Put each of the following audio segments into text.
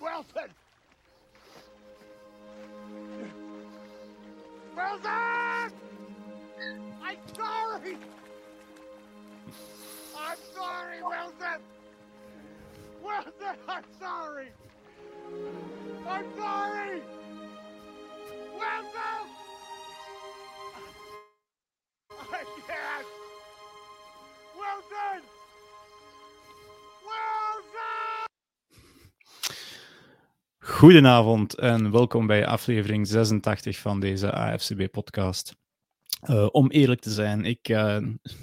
Wilson! Wilson! I'm sorry! I'm sorry, Wilson! Wilson, I'm sorry! I'm sorry! Goedenavond en welkom bij aflevering 86 van deze AFCB-podcast. Uh, om eerlijk te zijn, ik uh,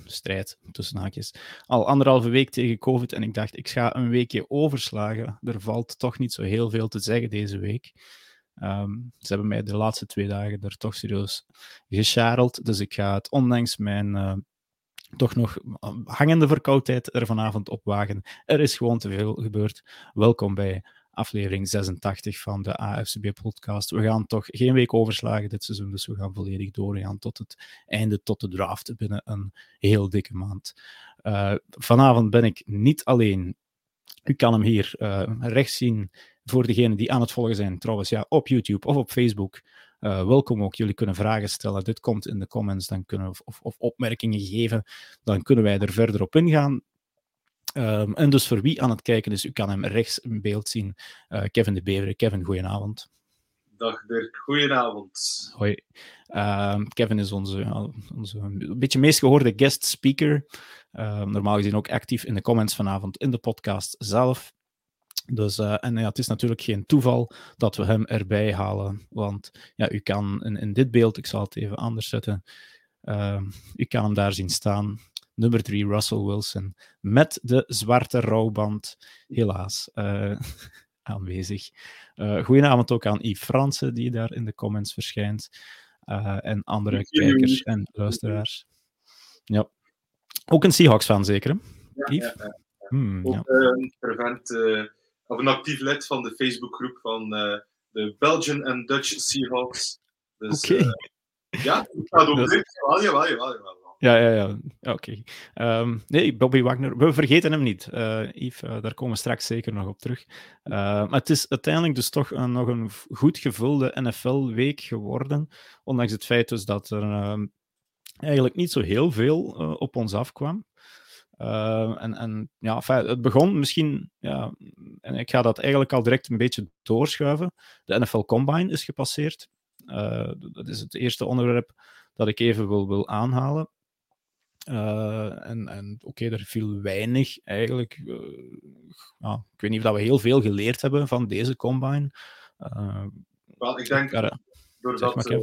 strijd tussen haakjes al anderhalve week tegen COVID en ik dacht, ik ga een weekje overslagen. Er valt toch niet zo heel veel te zeggen deze week. Um, ze hebben mij de laatste twee dagen er toch serieus gescharreld, dus ik ga het ondanks mijn uh, toch nog hangende verkoudheid er vanavond op wagen. Er is gewoon te veel gebeurd. Welkom bij aflevering 86 van de AFCB-podcast. We gaan toch geen week overslagen dit seizoen, dus we gaan volledig doorgaan tot het einde, tot de draft binnen een heel dikke maand. Uh, vanavond ben ik niet alleen. U kan hem hier uh, rechts zien voor degenen die aan het volgen zijn, trouwens, ja, op YouTube of op Facebook. Uh, welkom ook. Jullie kunnen vragen stellen. Dit komt in de comments. Dan kunnen of opmerkingen geven. Dan kunnen wij er verder op ingaan. Um, en dus voor wie aan het kijken is, u kan hem rechts in beeld zien. Uh, Kevin de Bever. Kevin, goedenavond. Dag Dirk, goedenavond. Hoi. Uh, Kevin is onze, onze een beetje meest gehoorde guest speaker. Uh, normaal gezien ook actief in de comments vanavond in de podcast zelf. Dus, uh, en ja, het is natuurlijk geen toeval dat we hem erbij halen. Want ja, u kan in, in dit beeld, ik zal het even anders zetten, u kan hem daar zien staan. Nummer 3, Russell Wilson. Met de zwarte rouwband, helaas, uh, aanwezig. goedenavond ook aan Yves Fransen, die daar in de comments verschijnt. en andere kijkers en luisteraars. Ja. Ook een Seahawks-fan, zeker, hè? Ja, Yves? Ja, ja. Hmm, ook een fervent of een actief lid van de Facebookgroep van uh, de Belgian and Dutch Seahawks. Dus, Oké. Okay. Uh, ja, het gaat dit. Jawel, jawel, jawel, jawel. Ja, ja, ja. Oké. Um, nee, Bobby Wagner, we vergeten hem niet. Uh, Yves, uh, daar komen we straks zeker nog op terug. Uh, maar het is uiteindelijk dus toch een, nog een goed gevulde NFL-week geworden. Ondanks het feit dus dat er eigenlijk niet zo heel veel op ons afkwam. Uh, en, en ja, het begon misschien, ja, en ik ga dat eigenlijk al direct een beetje doorschuiven. De NFL Combine is gepasseerd. Dat is het eerste onderwerp dat ik even wil, wil aanhalen. Uh, en en oké, okay, er viel weinig eigenlijk. ja, ik weet niet of dat we heel veel geleerd hebben van deze Combine. Wel, ik denk, ja, doordat... Maar,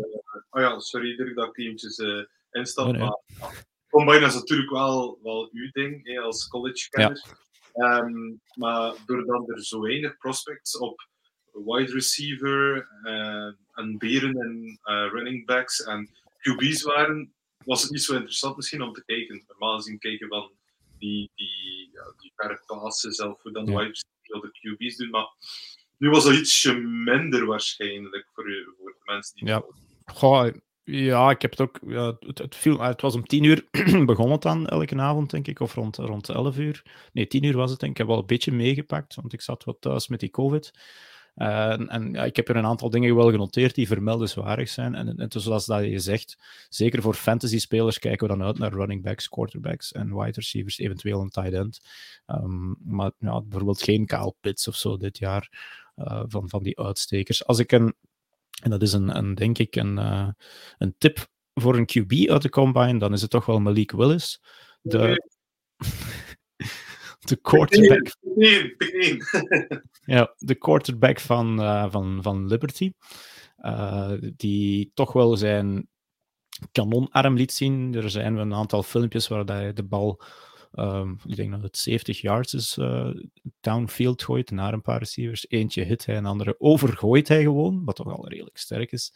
oh ja, sorry Dirk dat ik teamtjes instap, nee, nee. maar Combine is natuurlijk wel, wel uw ding hè, als college-kennis. Ja. Um, maar doordat er zo weinig prospects op wide receiver en beren en running backs en QB's waren, was het niet zo interessant misschien om te kijken. Normaal gezien kijken van die, die, ja, die verre passen zelf, hoe dan ja. receiver de QB's doen. Maar nu was dat ietsje minder waarschijnlijk voor, voor de mensen die... Ja. Goh, ja, ik heb het ook. Ja, het, het, viel, het was om tien uur begon het dan elke avond, denk ik, of rond, rond elf uur. Nee, tien uur was het, denk ik. Ik heb wel een beetje meegepakt, want ik zat wat thuis met die COVID. Uh, en ja, ik heb er een aantal dingen wel genoteerd die vermeldenswaardig zijn. En, en zoals dat je zegt, zeker voor fantasy-spelers kijken we dan uit naar running backs, quarterbacks en wide receivers, eventueel een tight end. Um, maar ja, bijvoorbeeld geen Kyle Pitts of zo dit jaar uh, van, van die uitstekers. Als ik een en dat is een, een denk ik een, uh, een tip voor een QB uit de combine, dan is het toch wel Malik Willis. De, de quarterback. Ja, de quarterback van, uh, van, van Liberty. Uh, die toch wel zijn kanonarm liet zien. Er zijn een aantal filmpjes waar hij de bal Um, ik denk dat het 70 yards is uh, downfield gooit naar een paar receivers. Eentje hit hij, een andere overgooit hij gewoon, wat toch al redelijk sterk is.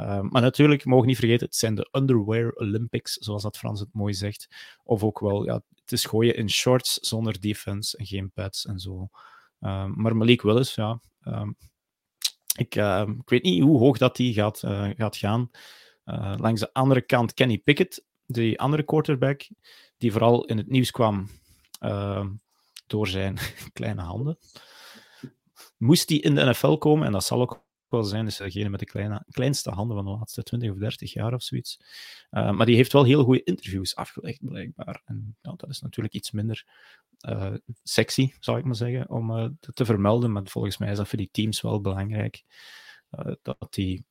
Um, maar natuurlijk, mogen niet vergeten, het zijn de Underwear Olympics, zoals dat Frans het mooi zegt. Of ook wel, ja, het is gooien in shorts zonder defense en geen pads en zo. Um, maar Malik Willis, ja. ik, ik weet niet hoe hoog dat die gaat, uh, gaat gaan. Uh, langs de andere kant Kenny Pickett, die andere quarterback, die vooral in het nieuws kwam door zijn kleine handen. Moest hij in de NFL komen, en dat zal ook wel zijn, is degene met de kleine, kleinste handen van de laatste 20 of 30 jaar of zoiets. Uh, maar die heeft wel heel goede interviews afgelegd, blijkbaar. En dat is natuurlijk iets minder uh, sexy, zou ik maar zeggen, om uh, te vermelden. Maar volgens mij is dat voor die teams wel belangrijk. dat die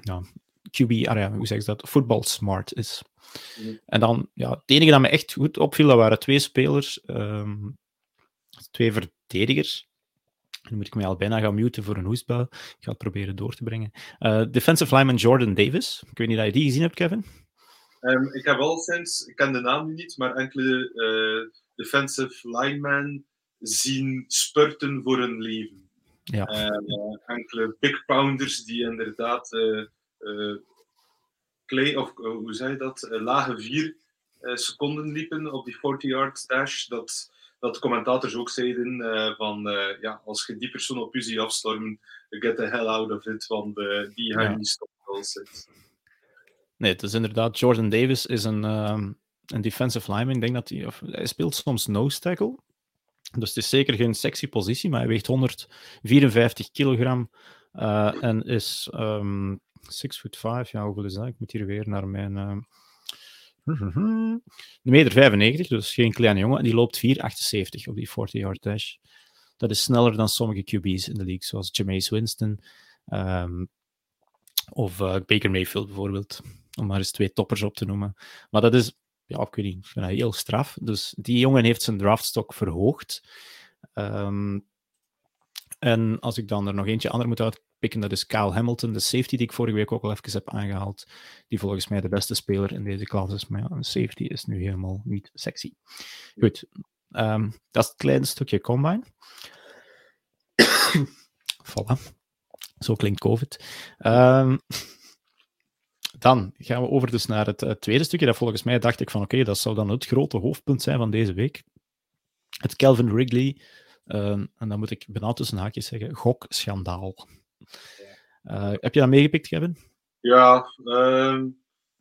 ja, QB, ah ja, hoe zeg je dat, voetbal smart is. Mm. En dan, ja, het enige dat me echt goed opviel, dat waren twee spelers, um, twee verdedigers. Nu moet ik mij al bijna gaan muten voor een hoestbel. Ik ga het proberen door te brengen. Uh, defensive lineman Jordan Davis. Ik weet niet of je die gezien hebt, Kevin. Um, ik heb al sinds, ik ken de naam nu niet, maar enkele uh, defensive linemen zien spurten voor hun leven. Ja. Uh, enkele big pounders die inderdaad clay, of hoe zei je dat, lage vier seconden liepen op die 40-yard dash. Dat, dat commentators ook zeiden uh, van uh, ja, als je die persoon op u ziet afstormen, get the hell out of it, want uh, die gaan ja. niet stoppen. Nee, het is inderdaad, Jordan Davis is een, um, een defensive lineman. Ik denk dat hij, of, hij speelt soms nose tackle. Dus het is zeker geen sexy positie, maar hij weegt 154 kilogram en is um, ehm, 6 foot 5. Ja, hoeveel is dat? Ik moet hier weer naar mijn ehm, meter 95, dus geen kleine jongen. En die loopt 4,78 op die 40-yard dash. Dat is sneller dan sommige QB's in de league, zoals Jameis Winston um, of uh, Baker Mayfield bijvoorbeeld. Om maar eens twee toppers op te noemen. Maar dat is, ja, ik weet niet, heel straf. Dus die jongen heeft zijn draftstok verhoogd. Um, en als ik dan er nog eentje ander moet uit pikken, dat is Kyle Hamilton, de safety die ik vorige week ook al even heb aangehaald, die volgens mij de beste speler in deze klas is. Maar ja, een safety is nu helemaal niet sexy. Goed, um, dat is het kleine stukje combine. voilà. Zo klinkt COVID. Um, dan gaan we over dus naar het, tweede stukje. Dat volgens mij dacht ik van oké, dat zou dan het grote hoofdpunt zijn van deze week. Het Calvin Wrigley, uh, en dan moet ik bijna tussen haakjes zeggen, gokschandaal. Uh, heb je dat meegepikt, Kevin? Ja, uh,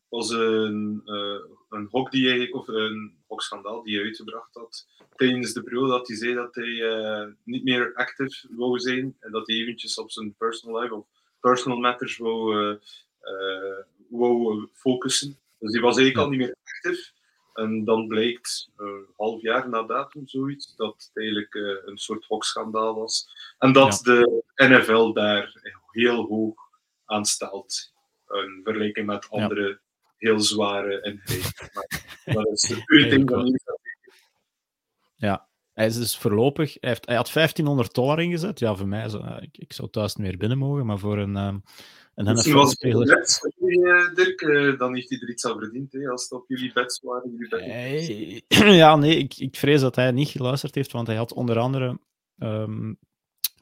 was een, uh, een hok die of een hokschandaal die hij uitgebracht had tijdens de periode dat hij zei dat hij uh, niet meer actief wou zijn en dat hij eventjes op zijn personal life of personal matters wou, wou focussen. Dus die was eigenlijk al niet meer actief. En dan blijkt, een half jaar na datum zoiets, dat het eigenlijk een soort hokschandaal was. En dat ja. de NFL daar heel hoog aan stelt. In vergelijking met andere heel zware ingrepen. dat is de van Ja, hij is dus voorlopig. Hij, heeft, hij had 1500 dollar ingezet. Ja, voor mij, zo, ik, ik zou thuis niet meer binnen mogen, maar voor een. Um, een NFL-speler. Uh, Dirk, uh, dan heeft hij er iets aan verdiend, hè, als het op jullie bets waren. Jullie bets. Hey, ja, nee, ik, ik vrees dat hij niet geluisterd heeft, want hij had onder andere um,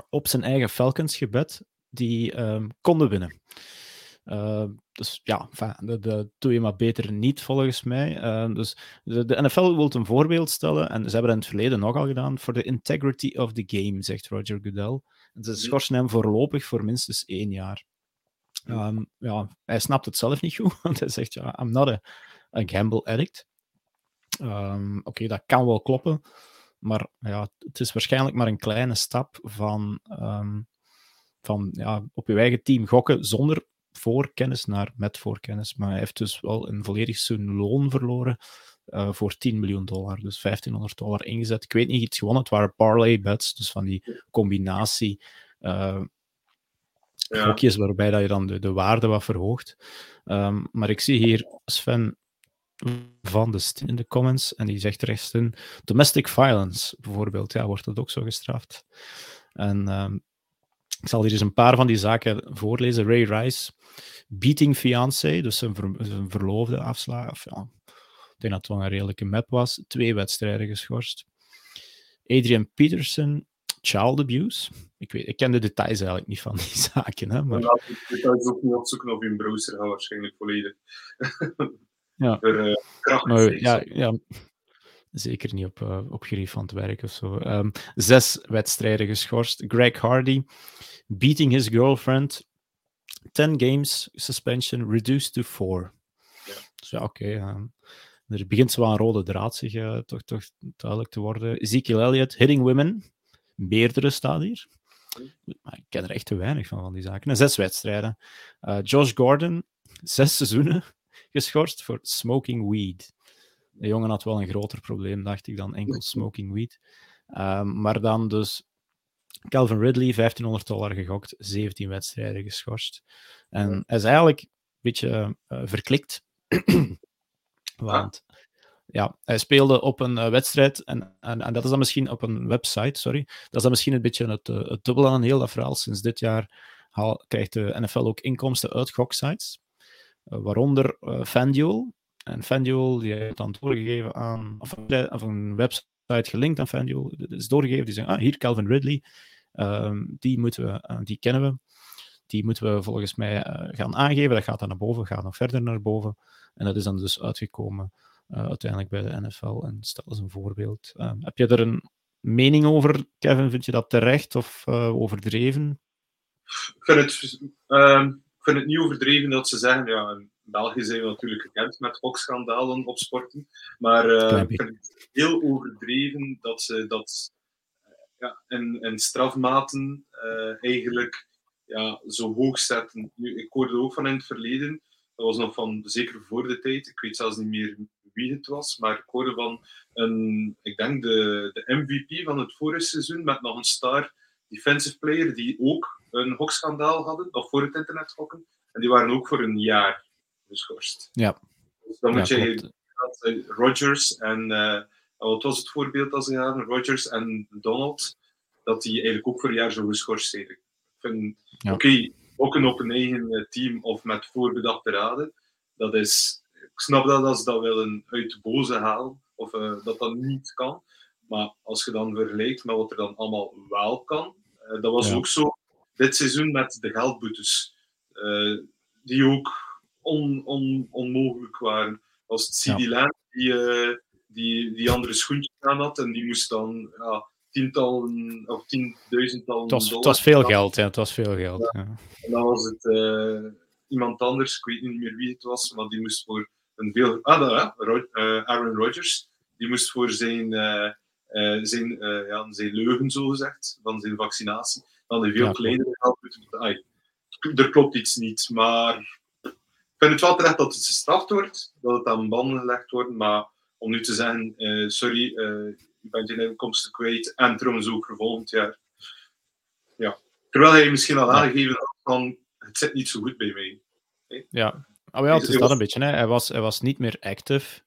op zijn eigen Falcons gebed die um, konden winnen. Uh, dus ja, dat, dat, doe je maar beter niet volgens mij. Uh, dus de, de, NFL wil een voorbeeld stellen, en ze hebben het in het verleden nogal gedaan, voor de integrity of the game, zegt Roger Goodell. En ze schorsen hem voorlopig voor minstens één jaar. Ja, hij snapt het zelf niet goed, want hij zegt, ja, I'm not a, gamble addict. Um, Oké, dat kan wel kloppen, maar ja, het is waarschijnlijk maar een kleine stap van, um, van ja, op je eigen team gokken zonder voorkennis naar met voorkennis. Maar hij heeft dus wel een volledig zijn loon verloren uh, voor 10 miljoen dollar. Dus 1500 dollar ingezet. Ik weet niet iets gewonnen. Het waren parlay bets, dus van die combinatie ja. Gokjes waarbij dat je dan de, de waarde wat verhoogt. Um, maar ik zie hier Sven van de Stin in de comments en die zegt rechtstreeks domestic violence bijvoorbeeld, ja, wordt dat ook zo gestraft. En um, ik zal hier eens een paar van die zaken voorlezen. Ray Rice, beating fiancé, dus ver, zijn verloofde afslagen. Of, ja, ik denk dat het wel een redelijke map was. Twee wedstrijden geschorst. Adrian Peterson, child abuse. Ik, weet, ik ken de details eigenlijk niet van die zaken. Hè, maar... Ja, details ook niet opzoeken op browser, waarschijnlijk volledig. ja. Uh, maar, ja, ja, zeker niet op, uh, op gerief van het werk of zo. Um, zes wedstrijden geschorst. Greg Hardy, beating his girlfriend. 10 games suspension reduced to 4. Ja. Dus ja, oké. Okay, er begint zo een rode draad zich uh, toch, toch duidelijk te worden. Ezekiel Elliott, Hitting Women, meerdere staat hier. Maar ik ken er echt te weinig van, van die zaken. En zes wedstrijden. Uh, Josh Gordon, zes seizoenen geschorst voor smoking weed. De jongen had wel een groter probleem, dacht ik, dan enkel smoking weed. Um, maar dan dus Calvin Ridley, 1500 dollar gegokt, 17 wedstrijden geschorst. En hij is eigenlijk een beetje uh, verklikt. Want ja, hij speelde op een uh, wedstrijd, en, en, dat is dan misschien op een website, sorry. Dat is dan misschien een beetje het, uh, het dubbele aan heel dat verhaal. Sinds dit jaar krijgt de NFL ook inkomsten uit goksites, uh, waaronder FanDuel. En FanDuel die heeft dan doorgegeven aan, of, of een website gelinkt aan FanDuel, is doorgegeven, die zeggen, ah, hier Calvin Ridley, um, die, moeten we, die kennen we. Die moeten we volgens mij gaan aangeven. Dat gaat dan naar boven, gaat nog verder naar boven. En dat is dan dus uitgekomen uiteindelijk bij de NFL. En stel eens een voorbeeld. Uh, heb je er een mening over, Kevin? Vind je dat terecht of uh, overdreven? Ik vind, het, ehm, ik vind het niet overdreven dat ze zeggen, ja, in België zijn we natuurlijk gekend met gokschandalen op sporten, maar ik vind het heel overdreven dat ze dat ja, in, in strafmaten eigenlijk ja, zo hoog zetten. Nu, ik hoorde ook van in het verleden, dat was nog van zeker voor de tijd, ik weet zelfs niet meer wie het was, maar ik hoorde van een, ik denk de, de MVP van het vorige seizoen met nog een star defensive player die ook een hokschandaal hadden, nog voor het internet hokken. En die waren ook voor een jaar geschorst. Ja. Dus dan moet je uh, Rogers en uh, wat was het voorbeeld als ze hadden? Rogers en Donald, dat die eigenlijk ook voor een jaar zo geschorst zijn. Ja. oké, okay, ook een op een eigen eh, team of met voorbedachte raden, dat is ik snap dat als ze dat willen uit de boze halen, of uh, dat dat niet kan. Maar als je dan vergelijkt met wat er dan allemaal wel kan, uh, dat was ja. ook zo dit seizoen met de geldboetes, uh, die ook on, on, onmogelijk waren. Als het ja. die, die, die andere schoentjes aan had en die moest dan ja, tientallen of tienduizendtallen het was, Het was veel geld, ja. Het was veel geld. Ja. En dan was het iemand anders, ik weet niet meer wie het was, maar die moest voor een veel... Ah, dat, uh, Aaron Rodgers. Die moest voor zijn, uh, uh, zijn, ja, zijn leugen, zo gezegd, van zijn vaccinatie, dan een veel ja, kleinere geld moeten Er klopt iets niet, maar ik vind het wel terecht dat het gestraft wordt, dat het aan banden gelegd wordt, maar om nu te zeggen, sorry, je bent je inkomsten kwijt en trouwens ook voor volgend jaar. Ja. Terwijl hij misschien al aangegeven had van, het zit niet zo goed bij mij. Ja, Oh ja, het is dat een beetje. Hè. Hij, was, hij was niet meer active.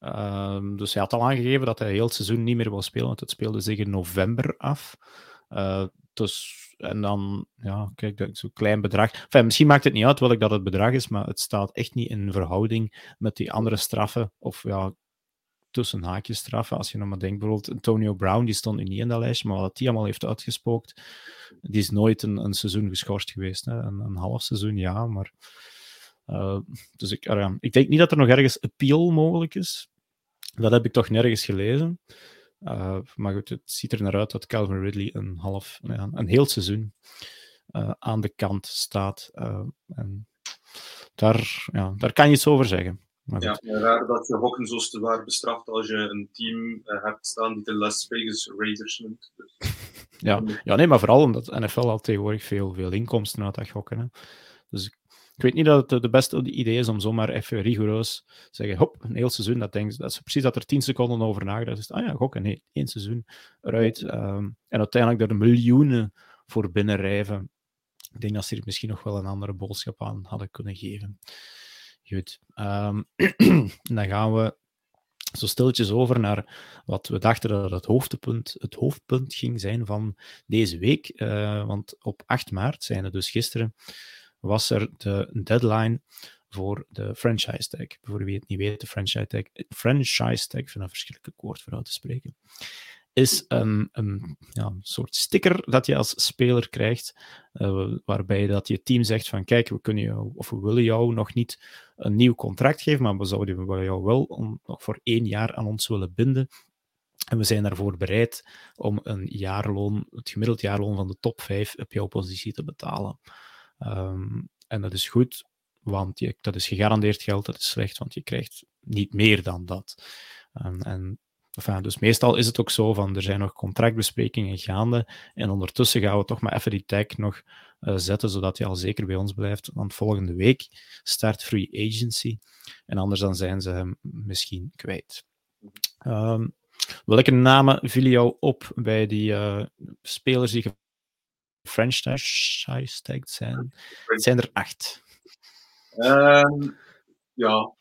Um, dus hij had al aangegeven dat hij heel het seizoen niet meer wil spelen, want het speelde zich in november af. Uh, dus, en dan, ja, kijk, zo'n klein bedrag. Enfin, misschien maakt het niet uit welk dat het bedrag is, maar het staat echt niet in verhouding met die andere straffen. Of ja, tussen haakjes straffen. Als je nog maar denkt, bijvoorbeeld Antonio Brown, die stond nu niet in dat lijstje, maar wat hij allemaal heeft uitgespookt, die is nooit een, een seizoen geschorst geweest. Hè. Een, een half seizoen, ja, maar uh, dus ik, uh, ik denk niet dat er nog ergens appeal mogelijk is. Dat heb ik toch nergens gelezen. Uh, maar goed, het ziet er naar uit dat Calvin Ridley een half, ja, een heel seizoen aan de kant staat. en daar, ja, daar kan je iets over zeggen. Maar ja, raar dat je hokken zo zwaar bestraft als je een team hebt staan die de Las Vegas Raiders noemt. Dus. ja, ja, nee, maar vooral omdat NFL al tegenwoordig veel, veel inkomsten uit dat gokken. Hè. Dus ik weet niet dat het de beste idee is om zomaar even rigoureus te zeggen, hop, een heel seizoen, dat, denk, dat is precies dat er tien seconden over nagedacht is. Ah ja, gokken, nee, één seizoen eruit. Um, en uiteindelijk er miljoenen voor binnenrijven. Ik denk dat ze hier misschien nog wel een andere boodschap aan hadden kunnen geven. Goed. Um, dan gaan we zo stilletjes over naar wat we dachten dat het hoofdpunt, het hoofdpunt ging zijn van deze week. Uh, want op 8 maart zijn er dus gisteren was er de deadline voor de franchise tag. Voor wie het niet weet, de franchise tag, franchise tag, ik een verschrikkelijk woord voor uit te spreken, is een, een ja, soort sticker dat je als speler krijgt, uh, waarbij dat je team zegt van kijk, we kunnen jou, of we willen jou nog niet een nieuw contract geven, maar we zouden jou wel om, nog voor één jaar aan ons willen binden. En we zijn daarvoor bereid om een jaarloon, het gemiddeld jaarloon van de top 5 op jouw positie te betalen. Um, en dat is goed, want je, dat is gegarandeerd geld. Dat is slecht, want je krijgt niet meer dan dat. Um, en dus meestal is het ook zo van er zijn nog contractbesprekingen gaande en ondertussen gaan we toch maar even die tag nog uh, zetten, zodat hij al zeker bij ons blijft. Want volgende week start Free Agency en anders dan zijn ze hem misschien kwijt. Um, welke namen vielen jou op bij die uh, spelers die gefranchise-tagged zijn? Het zijn er acht. Um, ja,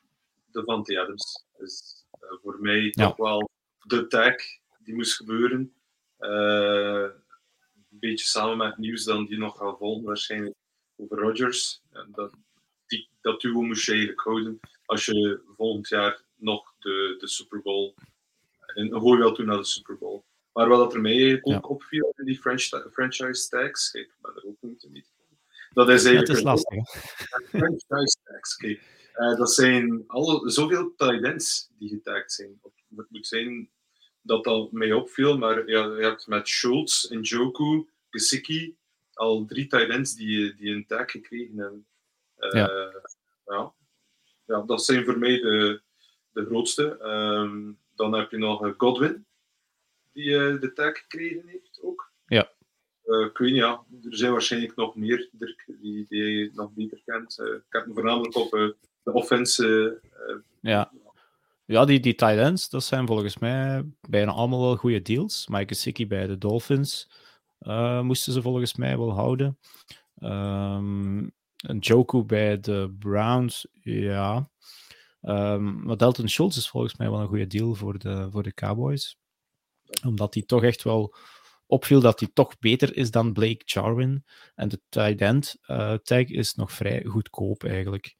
de Van Adams is uh, voor mij toch wel de tag die moest gebeuren. Uh, een beetje samen met het nieuws dan die nog gaat volgen, waarschijnlijk over Rodgers. Dat, die, dat duo moest je eigenlijk houden als je volgend jaar nog de, de Super Bowl. En gooi wel toe naar de Super Bowl. Maar wat er mij ook ja. opviel in die franchise tags, kijk, ik ben er ook niet Dat is eigenlijk. Het is lastig. Franchise tags, kijk. Uh, dat zijn alle, zoveel talents die getagd zijn. Het moet zijn dat dat mij opviel, maar ja, je hebt met Schultz, Njoku, Gesicki al drie talents die, die een taak gekregen hebben. Uh, ja. ja. Ja. dat zijn voor mij de, de grootste. Um, dan heb je nog Godwin, die uh, de taak gekregen heeft ook. Ja. Uh, ik weet niet, ja, er zijn waarschijnlijk nog meer, Dirk, die, die je nog beter kent. ik heb me voornamelijk op de offense. ja. Ja, die, die tight ends, dat zijn volgens mij bijna allemaal wel goede deals. Mike Gesicki bij de Dolphins moesten ze volgens mij wel houden. Um, een Joku bij de Browns, ja. Um, maar Dalton Schultz is volgens mij wel een goede deal voor de, voor de Cowboys. Omdat hij toch echt wel opviel dat hij toch beter is dan Blake Jarwin. En de tight end uh, tag is nog vrij goedkoop eigenlijk.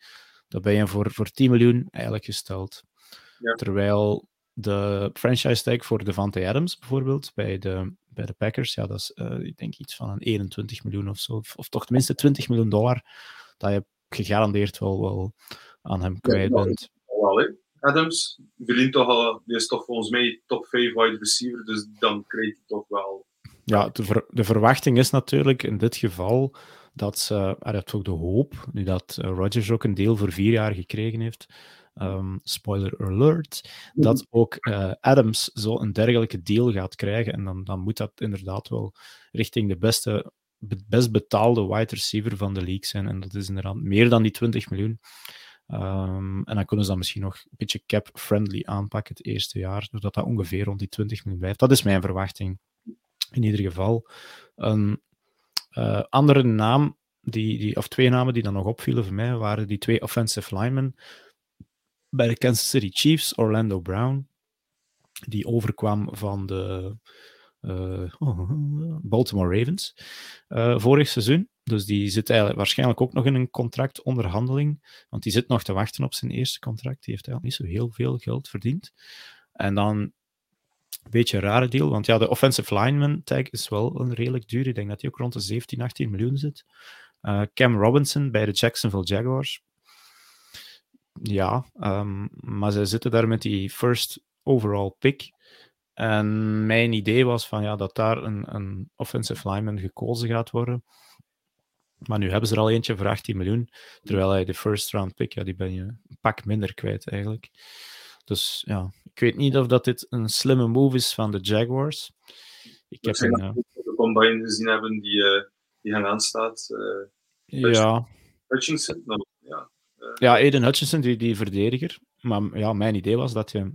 Dat ben je voor, voor 10 miljoen eigenlijk gesteld. Ja. Terwijl de franchise tag voor Devante Adams bijvoorbeeld bij de, bij de Packers, ja, dat is uh, ik denk iets van een 21 miljoen of zo, of, of, toch tenminste 20 miljoen dollar, dat je gegarandeerd wel, wel aan hem kwijt ja, bent. Wel, Adams verdient toch al, die is toch volgens mij top 5 wide receiver, dus dan krijgt hij toch wel. Ja, de, ver, de verwachting is natuurlijk in dit geval dat ze, er heeft ook de hoop, nu dat uh, Rodgers ook een deel voor vier jaar gekregen heeft, um, spoiler alert, dat ook uh, Adams zo een dergelijke deal gaat krijgen. En dan, dan moet dat inderdaad wel richting de beste, best betaalde wide receiver van de league zijn. En dat is inderdaad meer dan die 20 miljoen. Um, en dan kunnen ze dat misschien nog een beetje cap-friendly aanpakken het eerste jaar, doordat dat ongeveer rond die 20 miljoen blijft. Dat is mijn verwachting. In ieder geval. Een uh, andere naam, die, die, of twee namen die dan nog opvielen voor mij, waren die twee offensive linemen bij de Kansas City Chiefs, Orlando Brown, die overkwam van de uh, Baltimore Ravens uh, vorig seizoen. Dus die zit eigenlijk waarschijnlijk ook nog in een contractonderhandeling, want die zit nog te wachten op zijn eerste contract. Die heeft eigenlijk niet zo heel veel geld verdiend. En dan een beetje een rare deal, want ja, de offensive lineman tag is wel een redelijk duur. Ik denk dat hij ook rond de 17, 18 miljoen zit. Uh, Cam Robinson bij de Jacksonville Jaguars ja, um, maar zij zitten daar met die first overall pick. En mijn idee was van, ja, dat daar een, een offensive lineman gekozen gaat worden. Maar nu hebben ze er al eentje voor 18 miljoen. Terwijl hij de first round pick, ja, die ben je een pak minder kwijt eigenlijk. Dus ja, ik weet niet of dat dit een slimme move is van de Jaguars. Ik heb een, uh... de combine gezien hebben die, uh, die gaan aanstaat. Uh, ja. Hutchinson, ja. Ja, Aiden Hutchinson, die, die verdediger. Maar ja, mijn idee was dat je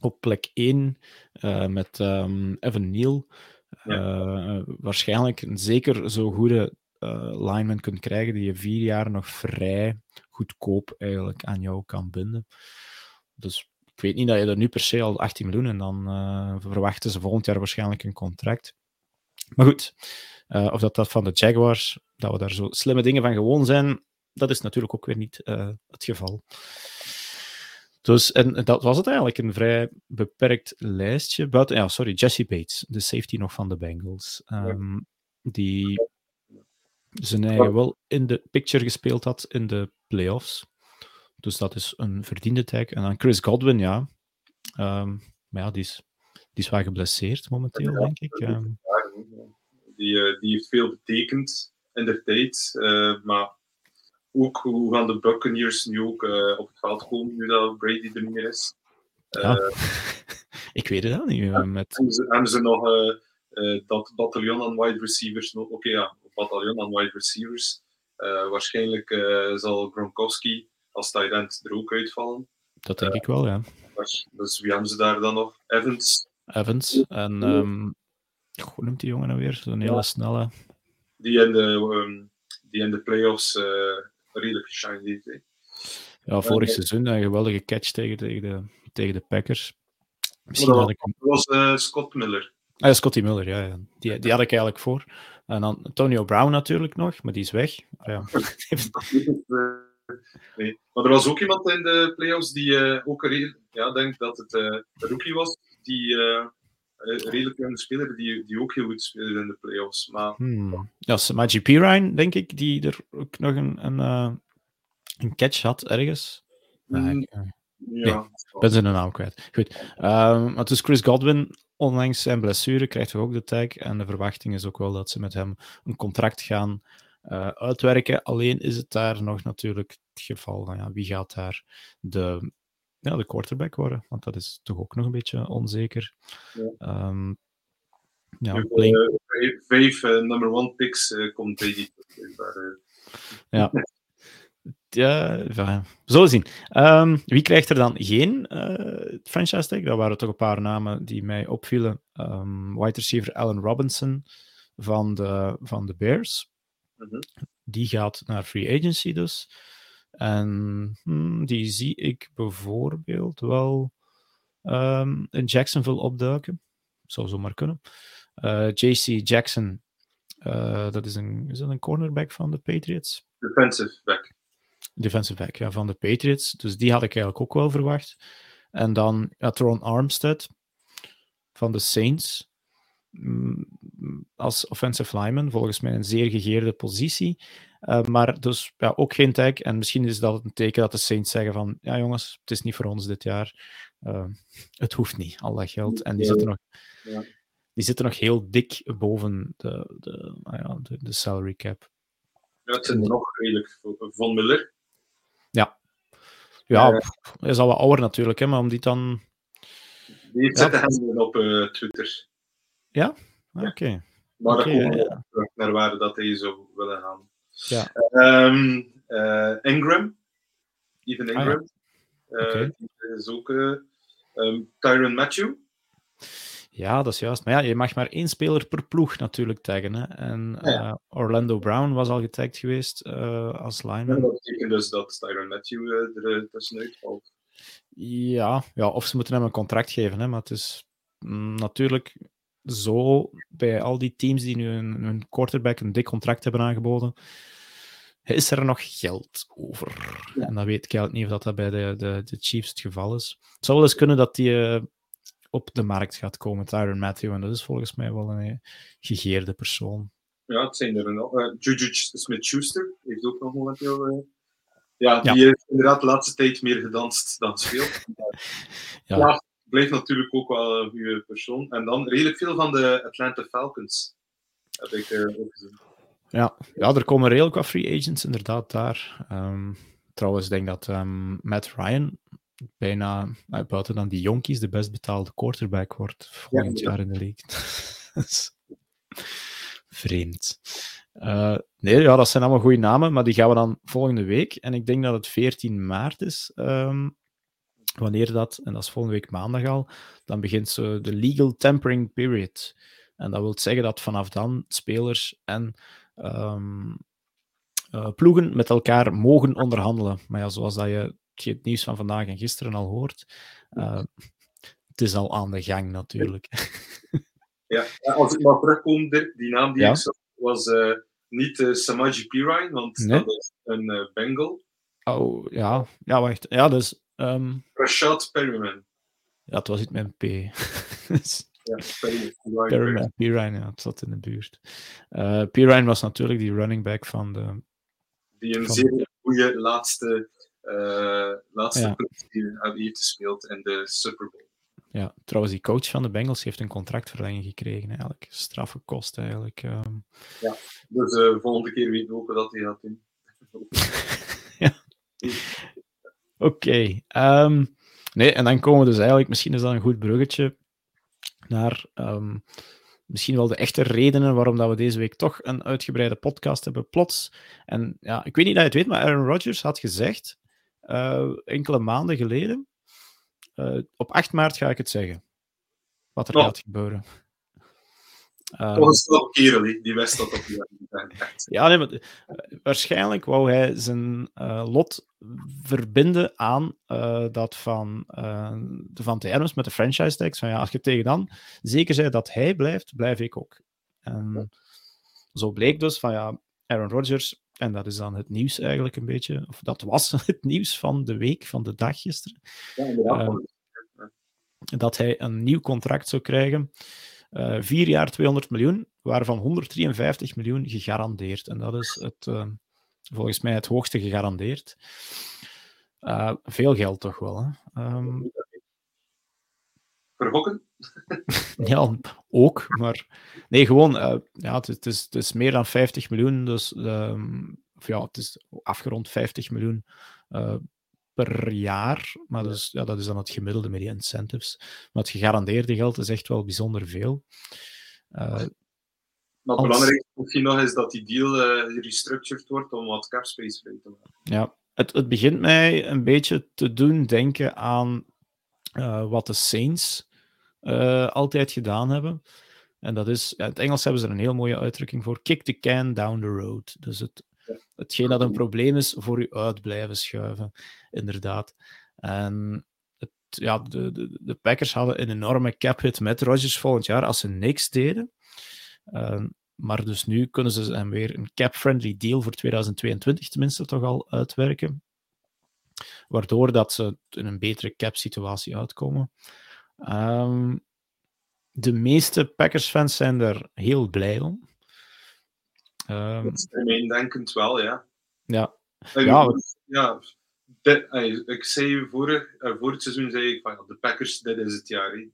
op plek 1 uh, eh, met um, Evan Neal waarschijnlijk een zeker zo goede uh, lineman kunt krijgen die je vier jaar nog vrij goedkoop eigenlijk aan jou kan binden. Dus ik weet niet dat je er nu per se al 18 miljoen en dan verwachten ze volgend jaar waarschijnlijk een contract. Maar goed, of dat dat van de Jaguars, dat we daar zo slimme dingen van gewoon zijn, dat is natuurlijk ook weer niet uh, het geval. Dus, en dat was het eigenlijk, een vrij beperkt lijstje. Buiten, ja, sorry, Jesse Bates, de safety nog van de Bengals. Um, die zijn eigen wel in de picture gespeeld had in de playoffs. Dus dat is een verdiende tag. En dan Chris Godwin, ja. Um, maar ja, die is, die is wel geblesseerd momenteel, denk ik. Um, die, uh, die heeft veel betekend in de tijd. Uh, maar ook hoe gaan de Buccaneers nu ook uh, op het veld komen, nu dat Brady er niet meer is. Ja. ik weet het wel niet. Met... Hebben, ze, hebben ze nog dat bataljon aan wide receivers? Oké, okay, ja, bataljon aan wide receivers. waarschijnlijk zal Gronkowski als tight end er ook uitvallen. Dat denk ik wel, ja. Dus, dus wie hebben ze daar dan nog? Evans? Evans. En um, hoe noemt die jongen nou weer? Zo'n hele ja. snelle. Die in de, um, die in de playoffs uh, redelijk geshined heeft. Ja, vorig seizoen een geweldige catch tegen, tegen, de, tegen de Packers. Misschien dat, had ik... was uh, Scott Miller. Ah, Scotty Miller, ja, ja. Die, die had ik eigenlijk voor. En dan Antonio Brown natuurlijk nog, maar die is weg. Ja. nee. Maar er was ook iemand in de playoffs die uh, ook een ja, denk dat het uh, rookie was, die uh, redelijk jonge speler die, die ook heel goed speelde in de playoffs. Maar... Hmm. Ja, Samaji Pirine, denk ik, die er ook nog een, een, uh, een catch had ergens. Mm, ja. Ik ben zijn naam kwijt. Goed. Um, maar dus Chris Godwin, onlangs zijn blessure, krijgt toch ook de tag. En de verwachting is ook wel dat ze met hem een contract gaan uh, uitwerken. Alleen is het daar nog natuurlijk het geval van ja, wie gaat daar de, ja, de quarterback worden? Want dat is toch ook nog een beetje onzeker. Ja. Um, ja, uh, vijf uh, number one picks komt bij die. ja. Ja, we zullen zien. Um, wie krijgt er dan geen uh, franchise tag? Dat waren toch een paar namen die mij opvielen. Um, wide receiver Allen Robinson van de, van de Bears. Mm -hmm. Die gaat naar free agency dus. En hmm, die zie ik bijvoorbeeld wel um, in Jacksonville opduiken. Zou zomaar kunnen. Uh, JC Jackson, uh, dat is een, is dat een cornerback van de Patriots? Defensive back. Defensive back, ja, van de Patriots. Dus die had ik eigenlijk ook wel verwacht. En dan ja, Tron Armstead van de Saints. Als offensive lineman, volgens mij een zeer gegeerde positie. Uh, maar dus ja, ook geen tag. En misschien is dat een teken dat de Saints zeggen van ja jongens, het is niet voor ons dit jaar. Uh, het hoeft niet, al dat geld. En die zitten nog, ja. die zitten nog heel dik boven de, de, uh, ja, de, de, salary cap. Ja, het zijn nog redelijk. Von Miller. Ja. Ja, hij is al wat ouder natuurlijk, hè, maar om die dan... Die zetten hem op Twitter. Ja? Oké. Okay. Maar okay, dat komt ja, terug naar waar dat hij zou willen gaan. Ja. Um, uh, Ingram. Even Ingram. Ah, ja. okay. uh, is ook uh, um, Tyron Matthew. Ja, dat is juist. Maar ja, je mag maar één speler per ploeg natuurlijk taggen. Hè. En ja. Orlando Brown was al getagd geweest als lineman. Ja, dat betekent dus dat Tyron Matthew er tussenuit valt. Ja, ja, of ze moeten hem een contract geven. Hè, maar het is mm, natuurlijk zo bij al die teams die nu een, een quarterback een dik contract hebben aangeboden, is er nog geld over. Ja. En dan weet ik eigenlijk niet of dat, dat bij de, de, de Chiefs het geval is. Het zou wel eens kunnen dat die uh, op de markt gaat komen, Tyron Matthew, en dat is volgens mij wel een uh, gegeerde persoon. Ja, het zijn er nog. Uh, Juju Smith-Schuster heeft ook nog momenteel... ja, die ja. heeft inderdaad de laatste tijd meer gedanst dan speelt. ja. ja blijft natuurlijk ook wel een goede persoon. En dan redelijk veel van de Atlanta Falcons heb ik uh, ook gezien. Ja. ja, er komen redelijk wat free agents inderdaad daar. Um, trouwens, ik denk dat um, Matt Ryan bijna, uh, buiten dan die jonkies, de best betaalde quarterback wordt volgend ja, jaar in de league. Vreemd. Uh, nee, ja, dat zijn allemaal goede namen, maar die gaan we dan volgende week. En ik denk dat het 14 maart is. Um, wanneer dat, en dat is volgende week maandag al, dan begint zo de legal tampering period. En dat wil zeggen dat vanaf dan spelers en um, uh, ploegen met elkaar mogen onderhandelen. Maar ja, zoals dat je het nieuws van vandaag en gisteren al hoort, uh, het is al aan de gang natuurlijk. ja, als ik maar terugkom, die naam die ja? ik zag, was uh, niet uh, Samaji Pirine, want nee? dat is een uh, Bengal. Oh, ja. Ja, wacht. Ja, dus... Um... Rashad Perryman. Ja, het was iets met een P. ja, Perryman. Pirine, ja, het zat in de buurt. Uh, Pirine was natuurlijk die running back van de... Die een van zeer de... goede laatste, laatste Ja. die heeft gespeeld in de Super Bowl. Ja, trouwens, die coach van de Bengals heeft een contractverlenging gekregen, eigenlijk. Straffe kost, eigenlijk. Um... Ja, dus uh, volgende keer weten we ook wat hij gaat doen. ja. Oké. Ehm, nee, en dan komen we dus eigenlijk, misschien is dat een goed bruggetje naar um, misschien wel de echte redenen waarom dat we deze week toch een uitgebreide podcast hebben plots. En ja, ik weet niet of je het weet, maar Aaron Rodgers had gezegd enkele maanden geleden, uh, op 8 maart ga ik het zeggen, wat er oh. gaat gebeuren. Volgens een kerel, die wist dat op die Ja, nee, maar, uh, waarschijnlijk wou hij zijn uh, lot verbinden aan uh, dat van de Van Termes met de franchise tags. Van ja, als je tegen dan zeker zei dat hij blijft, blijf ik ook. En zo bleek dus van ja, Aaron Rodgers, en dat is dan het nieuws eigenlijk een beetje, of dat was het nieuws van de week, van de dag gisteren. Ja, inderdaad. dat hij een nieuw contract zou krijgen. Uh, vier jaar 200 miljoen, waarvan 153 miljoen gegarandeerd. En dat is het, uh, volgens mij het hoogste gegarandeerd. Uh, veel geld toch wel. Hè? Um, Verhokken? ja, ook. Maar nee, gewoon, ja, het, het, is, het is meer dan 50 miljoen. Dus um, ja, het is afgerond 50 miljoen per jaar. Maar dus, ja, dat is dan het gemiddelde met die incentives. Maar het gegarandeerde geld is echt wel bijzonder veel. Uh, maar het belangrijkste misschien nog is dat die deal uh, restructured wordt om wat capspace vrij te maken. Ja, het, het begint mij een beetje te doen denken aan uh, wat de Saints altijd gedaan hebben. En dat is, in het Engels hebben ze er een heel mooie uitdrukking voor: kick the can down the road. Dus het Hetgeen dat een probleem is, voor u uit blijven schuiven, inderdaad. En het, ja, de, de, de Packers hadden een enorme cap hit met Rodgers volgend jaar als ze niks deden. Uh, maar dus nu kunnen ze hem weer een cap-friendly deal voor 2022 tenminste toch al uitwerken. Waardoor dat ze in een betere cap-situatie uitkomen. Um, de meeste Packers-fans zijn er heel blij om. Um, dat is denkend wel, ja. Ja. ja, ja de, ik zei vorig, uh, voor het seizoen zei ik van de Packers, dit is het jaar.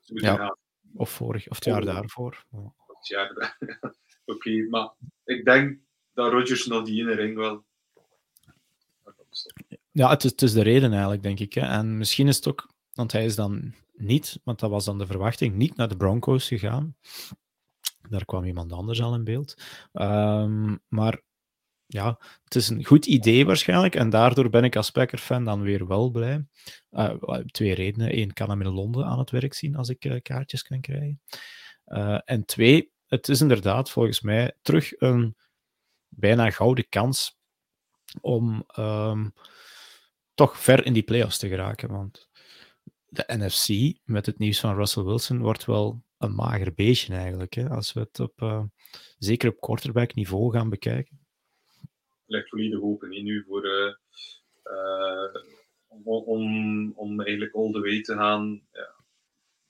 Ja. Of vorig, of het jaar daarvoor. Of het jaar Oké, okay, maar ik denk dat Rodgers nog die ene ring wel. Ja, het is, het is de reden eigenlijk, denk ik. Hè. En misschien is het ook, want hij is dan niet, want dat was dan de verwachting, niet naar de Broncos gegaan. Daar kwam iemand anders al in beeld. Um, maar ja, het is een goed idee waarschijnlijk. En daardoor ben ik als Packer-fan dan weer wel blij. Uh, twee redenen. Eén, kan hem in Londen aan het werk zien als ik uh, kaartjes kan krijgen. En twee, het is inderdaad volgens mij terug een bijna gouden kans om um, toch ver in die playoffs te geraken. Want de NFC, met het nieuws van Russell Wilson, wordt wel een mager beestje eigenlijk. Hè, als we het op, uh, zeker op quarterback niveau gaan bekijken. Ligt volledig open nu voor, uh, uh, om, om eigenlijk all the way te gaan. Ja.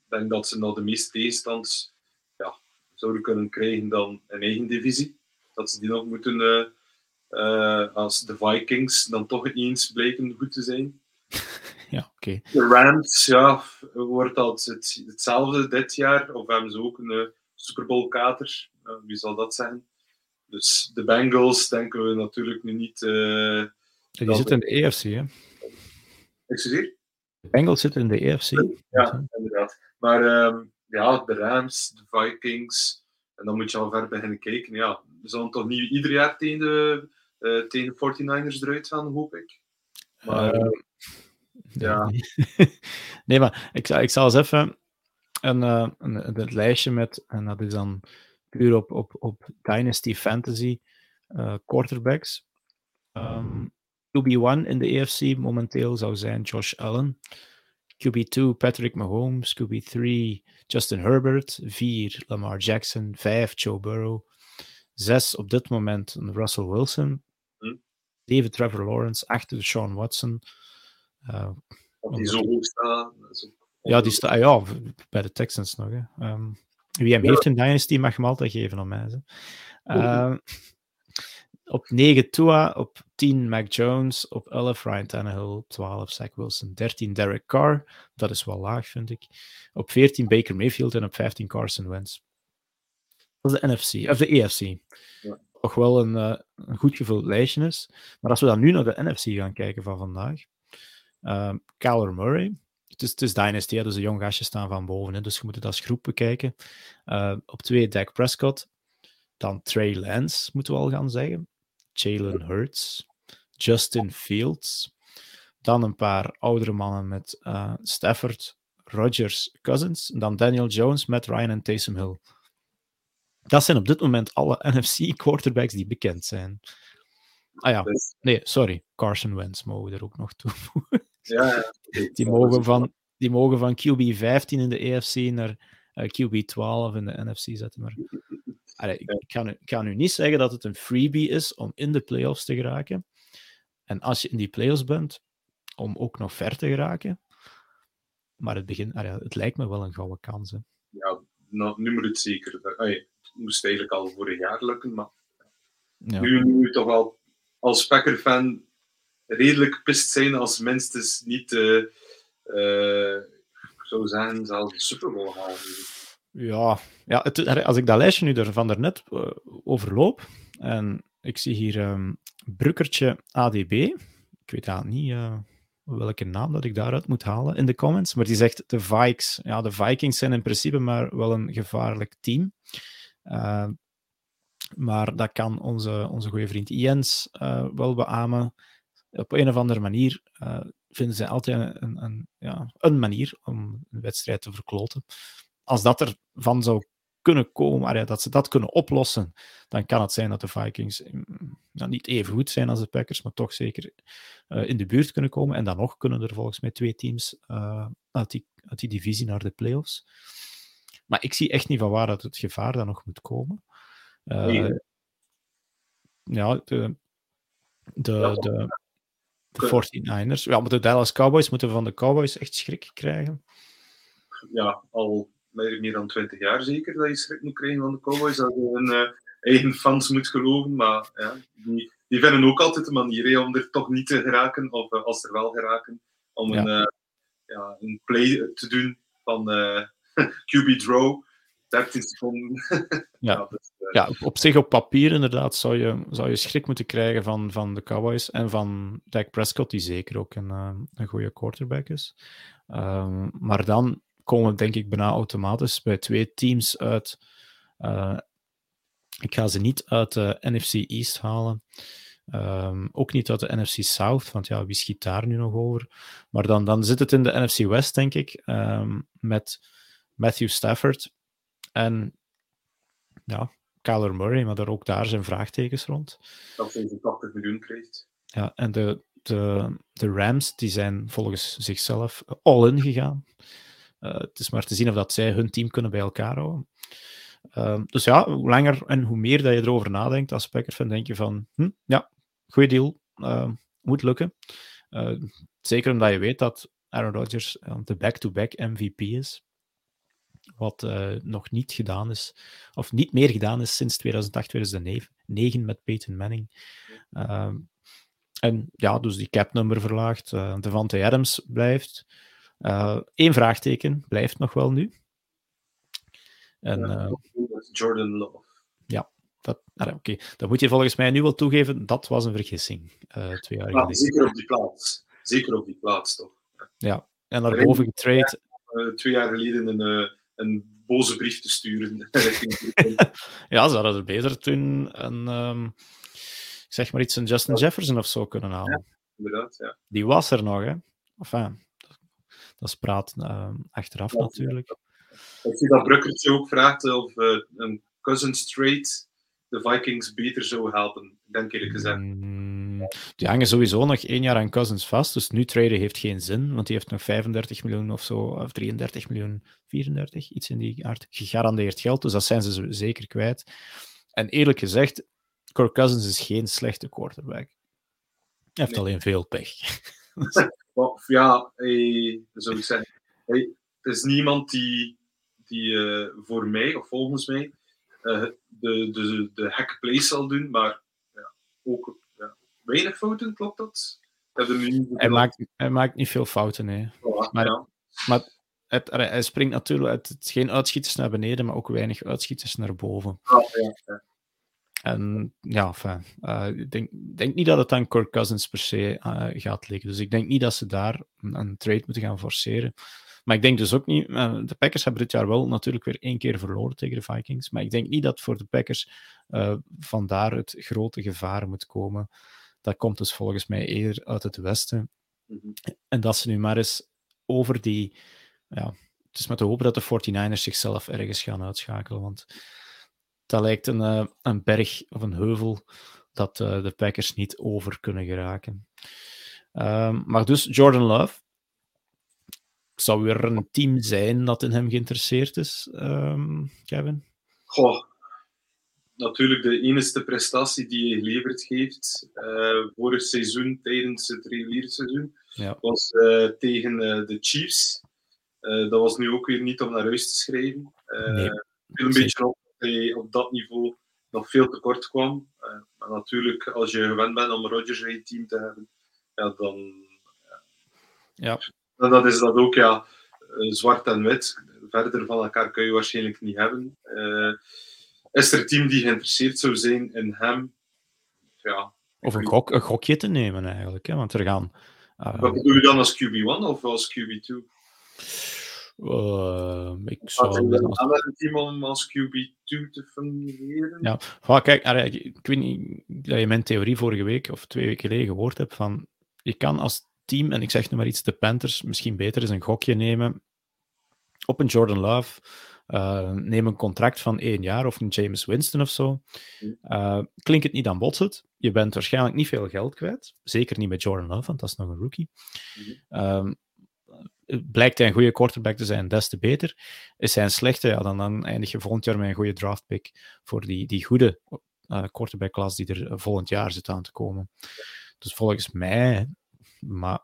Ik denk dat ze nog de meeste tegenstands ja, zouden kunnen krijgen dan een eigen divisie. Dat ze die nog moeten, als de Vikings, dan toch eens blijken goed te zijn. ja, oké. De Rams, ja, wordt dat het, hetzelfde dit jaar? Of hebben ze ook een uh, Super Bowl kater? Uh, wie zal dat zijn? Dus de Bengals denken we natuurlijk nu niet. Uh, die zitten in de EFC, hè? Excuseer? De Bengals zitten in de EFC. Ja, inderdaad. Maar um, ja, de Rams, de Vikings. En dan moet je al ver beginnen kijken. Ja, we zullen toch niet ieder jaar tegen de, uh, tegen de 49ers eruit gaan, hoop ik. Maar. Uh, ja. nee, maar ik, ik zal eens even een, uh, een, een, lijstje met, en dat is dan puur op, op, op Dynasty Fantasy uh, quarterbacks. Um, QB1 in de AFC momenteel zou zijn Josh Allen. QB2 Patrick Mahomes. QB3 Justin Herbert. 4 Lamar Jackson. 5 Joe Burrow. 6 op dit moment Russell Wilson. 7 hm. Trevor Lawrence. 8 Sean Watson. Uh, die zo hoog staat. Ja, die staat ja, bij de Texans nog. Hè. Um, wie hem ja. heeft in Dynasty mag hem altijd geven om mij. Uh, op 9 Tua, op 10 Mac Jones, op 11 Ryan Tannehill, 12 Zach Wilson, 13 Derek Carr, dat is wel laag vind ik. Op 14 Baker Mayfield en op 15 Carson Wentz. Dat is de NFC, of de EFC. Ja. toch wel een, uh, een goed gevuld lijstje is. Maar als we dan nu naar de NFC gaan kijken van vandaag. Kyler Murray. Het is, het is Dynasty, hè, dus de jong gastjes staan van boven. Hè, dus je moet het als groep bekijken. Uh, op twee Dak Prescott. Dan Trey Lance, moeten we al gaan zeggen. Jalen Hurts. Justin Fields. Dan een paar oudere mannen met uh, Stafford, Rodgers, Cousins. Dan Daniel Jones, Matt Ryan en Taysom Hill. Dat zijn op dit moment alle NFC-quarterbacks die bekend zijn. Ah ja, nee, sorry. Carson Wentz mogen we er ook nog toevoegen. Ja, die, mogen van, die mogen van QB 15 in de EFC naar uh, QB 12 in de NFC zetten. Maar allee, ik, kan, ik kan u niet zeggen dat het een freebie is om in de playoffs te geraken. En als je in die playoffs bent, om ook nog ver te geraken. Maar het, begin, allee, het lijkt me wel een gouden kans. Hè. Ja, nou, nu moet het zeker. Allee, het moest eigenlijk al vorig jaar lukken, maar ja. nu, nu toch wel als Packer-fan redelijk pist zijn als minstens niet, uh, uh, ik zou zeggen, zelfs de Super Bowl halen. Ja, ja als ik dat lijstje nu er, van daarnet uh, overloop, en ik zie hier um, Brukkertje ADB, ik weet eigenlijk niet welke naam dat ik daaruit moet halen in de comments, maar die zegt de Vikings. Ja, de Vikings zijn in principe maar wel een gevaarlijk team. Maar dat kan onze, onze goede vriend Jens wel beamen. Op een of andere manier uh, vinden ze altijd een, een, ja, een manier om een wedstrijd te verkloten. Als dat er van zou kunnen komen, dat ze dat kunnen oplossen, dan kan het zijn dat de Vikings nou, niet even goed zijn als de Packers, maar toch zeker uh, in de buurt kunnen komen. En dan nog kunnen er volgens mij twee teams uh, uit, die, uit die divisie naar de playoffs. Maar ik zie echt niet van waar dat het gevaar dan nog moet komen. Nee. Ja, de, de, de, de 49ers. Ja, maar de Dallas Cowboys moeten van de Cowboys echt schrik krijgen. Ja, al meer dan 20 jaar zeker dat je schrik moet krijgen van de Cowboys. Dat je hun uh, eigen fans moet geloven. Maar ja, die, die vinden ook altijd een manier hè, om er toch niet te geraken. Of uh, als er wel geraken, om ja. een, uh, ja, een play te doen van QB Draw. 13 seconden. ja. Dus, ja, op zich op papier inderdaad zou je, zou je schrik moeten krijgen van, van de Cowboys en van Dak Prescott, die zeker ook een, een goede quarterback is. Um, maar dan komen we denk ik bijna automatisch bij twee teams uit. Uh, ik ga ze niet uit de NFC East halen. Um, ook niet uit de NFC South, want ja, wie schiet daar nu nog over? Maar dan, dan zit het in de NFC West, denk ik, um, met Matthew Stafford en ja, Kyler Murray, maar daar ook daar zijn vraagtekens rond. Dat hij 80 miljoen krijgt. Ja, en de, de, de Rams die zijn volgens zichzelf all-in gegaan. Uh, het is maar te zien of dat zij hun team kunnen bij elkaar houden. Uh, dus ja, hoe langer en hoe meer dat je erover nadenkt als Packer denk je van, hm, ja, goede deal, uh, moet lukken. zeker omdat je weet dat Aaron Rodgers de back-to-back -back MVP is. Wat nog niet gedaan is, of niet meer gedaan is sinds 2008, 2009 met Peyton Manning. Ehm, en ja, dus die cap nummer verlaagd. Uh, Devante Adams blijft. Eén uh, vraagteken blijft nog wel nu. En, Jordan Love. Ja, dat, ah, oké. Okay. Dat moet je volgens mij nu wel toegeven. Dat was een vergissing. Twee jaar ja, zeker op die plaats. Zeker op die plaats, toch? Ja, en daarboven getrade. Uh, twee jaar geleden een, een boze brief te sturen. ja, ze hadden er beter toen een, um, zeg maar iets, een Justin Jefferson of zo kunnen halen. Ja, inderdaad, ja. Die was er nog, hè? Enfin, dat is praat uh, achteraf ja, natuurlijk. Ik zie dat Brukkertje ook vraagt of uh, een Cousins trade de Vikings beter zou helpen, denk eerlijk gezegd. Mm, die hangen sowieso nog één jaar aan Cousins vast, dus nu traden heeft geen zin, want die heeft nog 35 miljoen of zo, of 33 miljoen, 34, iets in die aard, gegarandeerd geld, dus dat zijn ze zeker kwijt. En eerlijk gezegd, Kirk Cousins is geen slechte quarterback. Hij heeft nee. alleen veel pech. Ja, hey, zou ik zeggen. Hey, het is niemand die, die uh, voor mij, of volgens mij, de, de, de hack plays zal doen, maar ja, ook ja, weinig fouten, klopt dat? Hij maakt, hij maakt niet veel fouten, nee. Voilà, maar, ja. maar het, hij springt natuurlijk uit het geen uitschieters naar beneden, maar ook weinig uitschieters naar boven. Ja, ja, En ja, uh, ik denk, denk, niet dat het aan Kirk Cousins per se uh, gaat liggen. Dus ik denk niet dat ze daar een, een, trade moeten gaan forceren. Maar ik denk dus ook niet. Uh, de Packers hebben dit jaar wel natuurlijk weer één keer verloren tegen de Vikings. Maar ik denk niet dat voor de Packers vandaar het grote gevaar moet komen. Dat komt dus volgens mij eerder uit het Westen. Mm -hmm. En dat ze nu maar eens over die. Ja, het is met de hoop dat de 49ers zichzelf ergens gaan uitschakelen. Want dat lijkt een, uh, een berg of een heuvel dat uh, de Packers niet over kunnen geraken. Um, maar dus Jordan Love zou weer een team zijn dat in hem geïnteresseerd is, um, Kevin? Goh, natuurlijk de enige prestatie die hij geleverd heeft uh, vorig seizoen tijdens het reguliere seizoen ja. was tegen de Chiefs. dat was nu ook weer niet om naar huis te schrijven. nee, viel een beetje op hij op dat niveau nog veel tekort kwam. Maar natuurlijk, als je gewend bent om Rodgers in je team te hebben, ja, dan, ja. Dan dat is dat ook ja, uh, zwart en wit. Verder van elkaar kun je waarschijnlijk niet hebben. Uh, is er een team die geïnteresseerd zou zijn in hem? Ja, of een, gok, een gokje te nemen eigenlijk, hè? want er gaan... Wat bedoel je dan als QB1 of als QB2? Uh, ik zou... een team om als QB2 te fungeren? Ja, well, kijk, ik weet niet dat je mijn theorie vorige week of twee weken geleden gehoord hebt van je kan als team, en ik zeg nu maar iets, de Panthers misschien beter eens een gokje nemen op een Jordan Love. Uh, neem een contract van één jaar of een James Winston of zo. Uh, klinkt het niet aan botset. Je bent waarschijnlijk niet veel geld kwijt. Zeker niet met Jordan Love, want dat is nog een rookie. Um, blijkt hij een goede quarterback te zijn, des te beter. Is hij een slechte, ja, dan, dan eindig je volgend jaar met een goede draftpick voor die, die goede uh, quarterback-klas die er volgend jaar zit aan te komen. Dus volgens mij, maar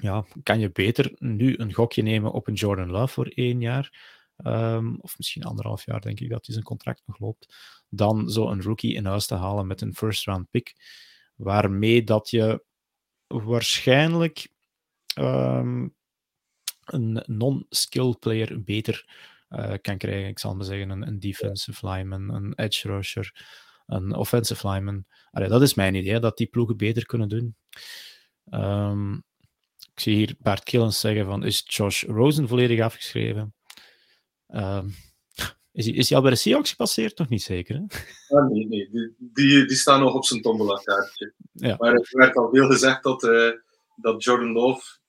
ja, kan je beter nu een gokje nemen op een Jordan Love voor één jaar, um, of misschien anderhalf jaar, denk ik dat hij zijn contract nog loopt, dan zo een rookie in huis te halen met een first-round pick, waarmee dat je waarschijnlijk um, een non-skilled player beter uh, kan krijgen. Ik zal maar zeggen, een, defensive lineman, een edge rusher, een offensive lineman. Dat is mijn idee, dat die ploegen beter kunnen doen. Um, ik zie hier Bart Killens zeggen van, is Josh Rosen volledig afgeschreven? Um, is hij, is hij al bij de Seahawks gepasseerd? Nog niet zeker, hè? Ah, nee, nee. Die, die, die staan nog op zijn tombola-kaartje. Ja. Maar er werd al veel gezegd dat, uh, dat Jordan Love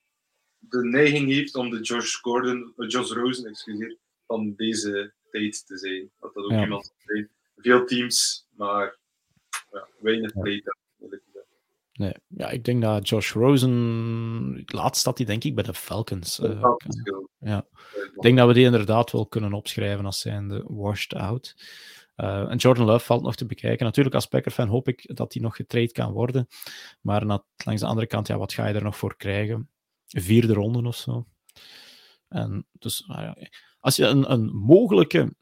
de neiging heeft om de Josh Gordon, uh, Josh Rosen, excuseer, van deze tijd te zijn. Dat dat ook ja. iemand zijn. Veel teams, maar ja, weinig tijd. Nee, ja, ik denk dat Josh Rosen, laatst staat hij denk ik bij de Falcons. Uh, ja. Ik denk dat we die inderdaad wel kunnen opschrijven als zijnde washed out. Uh, en Jordan Love valt nog te bekijken. Natuurlijk, als Packer-fan hoop ik dat hij nog getraind kan worden. Maar langs de andere kant, ja, wat ga je er nog voor krijgen? vierde ronde of zo. En dus, nou ja, als je een, een mogelijke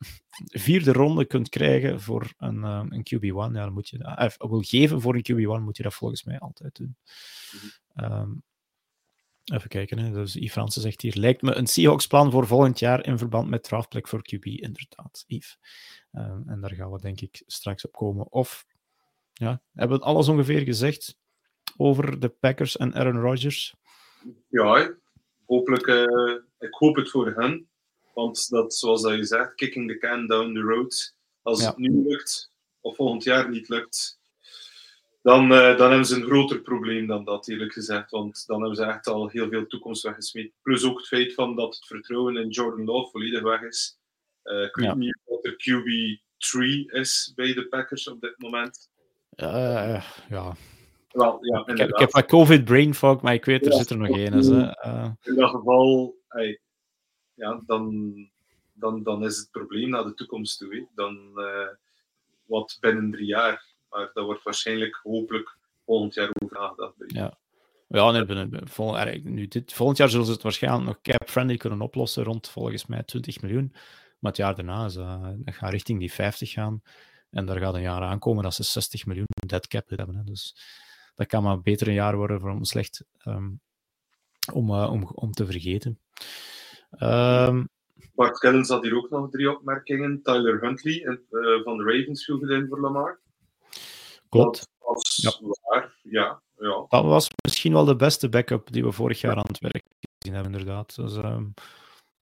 vierde ronde kunt krijgen voor een, uh, een QB1, ja, dan moet je dat, uh, wil geven voor een QB1, moet je dat volgens mij altijd doen. Mm-hmm. Um, even kijken, hè. dus Yves Fransen zegt hier, lijkt me een Seahawks-plan voor volgend jaar in verband met draftplek voor QB, inderdaad, Yves. Um, en daar gaan we denk ik straks op komen. Of, ja, hebben we alles ongeveer gezegd over de Packers en Aaron Rodgers? ja, hopelijk, uh, ik hoop het voor hen. Want dat, zoals dat je zegt, kicking the can down the road. Als ja. het nu lukt, of volgend jaar niet lukt, dan, uh, dan hebben ze een groter probleem dan dat, eerlijk gezegd. Want dan hebben ze echt al heel veel toekomst weggesmeed. Plus ook het feit van dat het vertrouwen in Jordan Love volledig weg is. Uh, ik weet ja. niet wat er QB3 is bij de Packers op dit moment. ja, wel, ja, ik, heb, ik heb wat COVID brain fog, maar ik weet, er ja, zit er nog één. In dat geval, hey, ja, dan, dan, dan is het probleem naar de toekomst toe. He. Dan uh, wat binnen drie jaar. Maar dat wordt waarschijnlijk, hopelijk, volgend jaar over nagedacht. Ja. Ja, nee, binnen, vol, nu dit, volgend jaar zullen ze het waarschijnlijk nog cap-friendly kunnen oplossen rond volgens mij 20 miljoen. Maar het jaar daarna, ze, dat gaat richting die 50 gaan. En daar gaat een jaar aankomen dat ze 60 miljoen dead cap hebben. Hè. Dus dat kan maar beter een jaar worden voor om slecht um, om, uh, om, om te vergeten. Um, Bart Kellens had hier ook nog drie opmerkingen. Tyler Huntley uh, van de Ravens viel in voor Lamar. Klopt. Dat was ja. waar, ja, ja. Dat was misschien wel de beste backup die we vorig jaar aan het werk gezien hebben, inderdaad. Dus, um,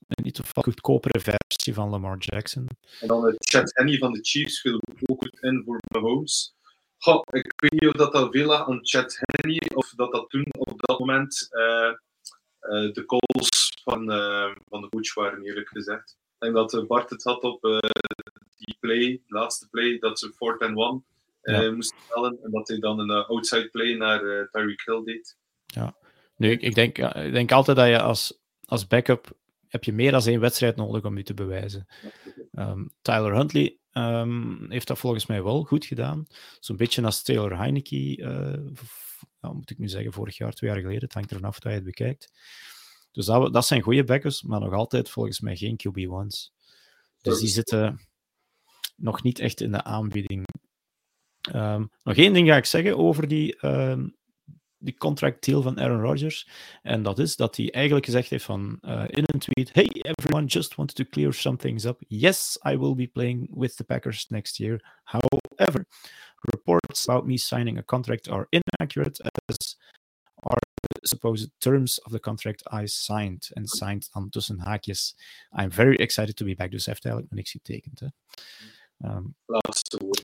een iets of goedkopere versie van Lamar Jackson. En dan de Chad Henney van de Chiefs viel ook goed in voor Mahomes. Goh, ik weet niet of dat, dat veel aan Chad Henney of dat dat toen op dat moment uh, de calls van, uh, van de coach waren, eerlijk gezegd. Ik denk dat Bart het had op die play, de laatste play, dat ze 4 and 1 ja. moesten tellen en dat hij dan een outside play naar Tyreek Hill deed. Ja, nu, ik, ik, denk, ik denk altijd dat je als, als backup heb je meer dan één wedstrijd nodig om je te bewijzen. Um, Tyler Huntley um, heeft dat volgens mij wel goed gedaan. Zo'n beetje als Taylor Heineke, nou, moet ik nu zeggen, vorig jaar, twee jaar geleden. Het hangt er vanaf dat je het bekijkt. Dus dat, dat zijn goede backers, maar nog altijd volgens mij geen QB1's. Dus die zitten nog niet echt in de aanbieding. Um, nog één ding ga ik zeggen over die die contract deal van Aaron Rodgers. En dat is dat hij eigenlijk gezegd heeft van uh, in een tweet: Hey, everyone, just wanted to clear some things up. Yes, I will be playing with the Packers next year. However, reports about me signing a contract are inaccurate, as are the supposed terms of the contract I signed. En signed dan tussen haakjes. I'm very excited to be back. Dus hij heeft eigenlijk nog niks getekend. Hè. Um, Laatste woord.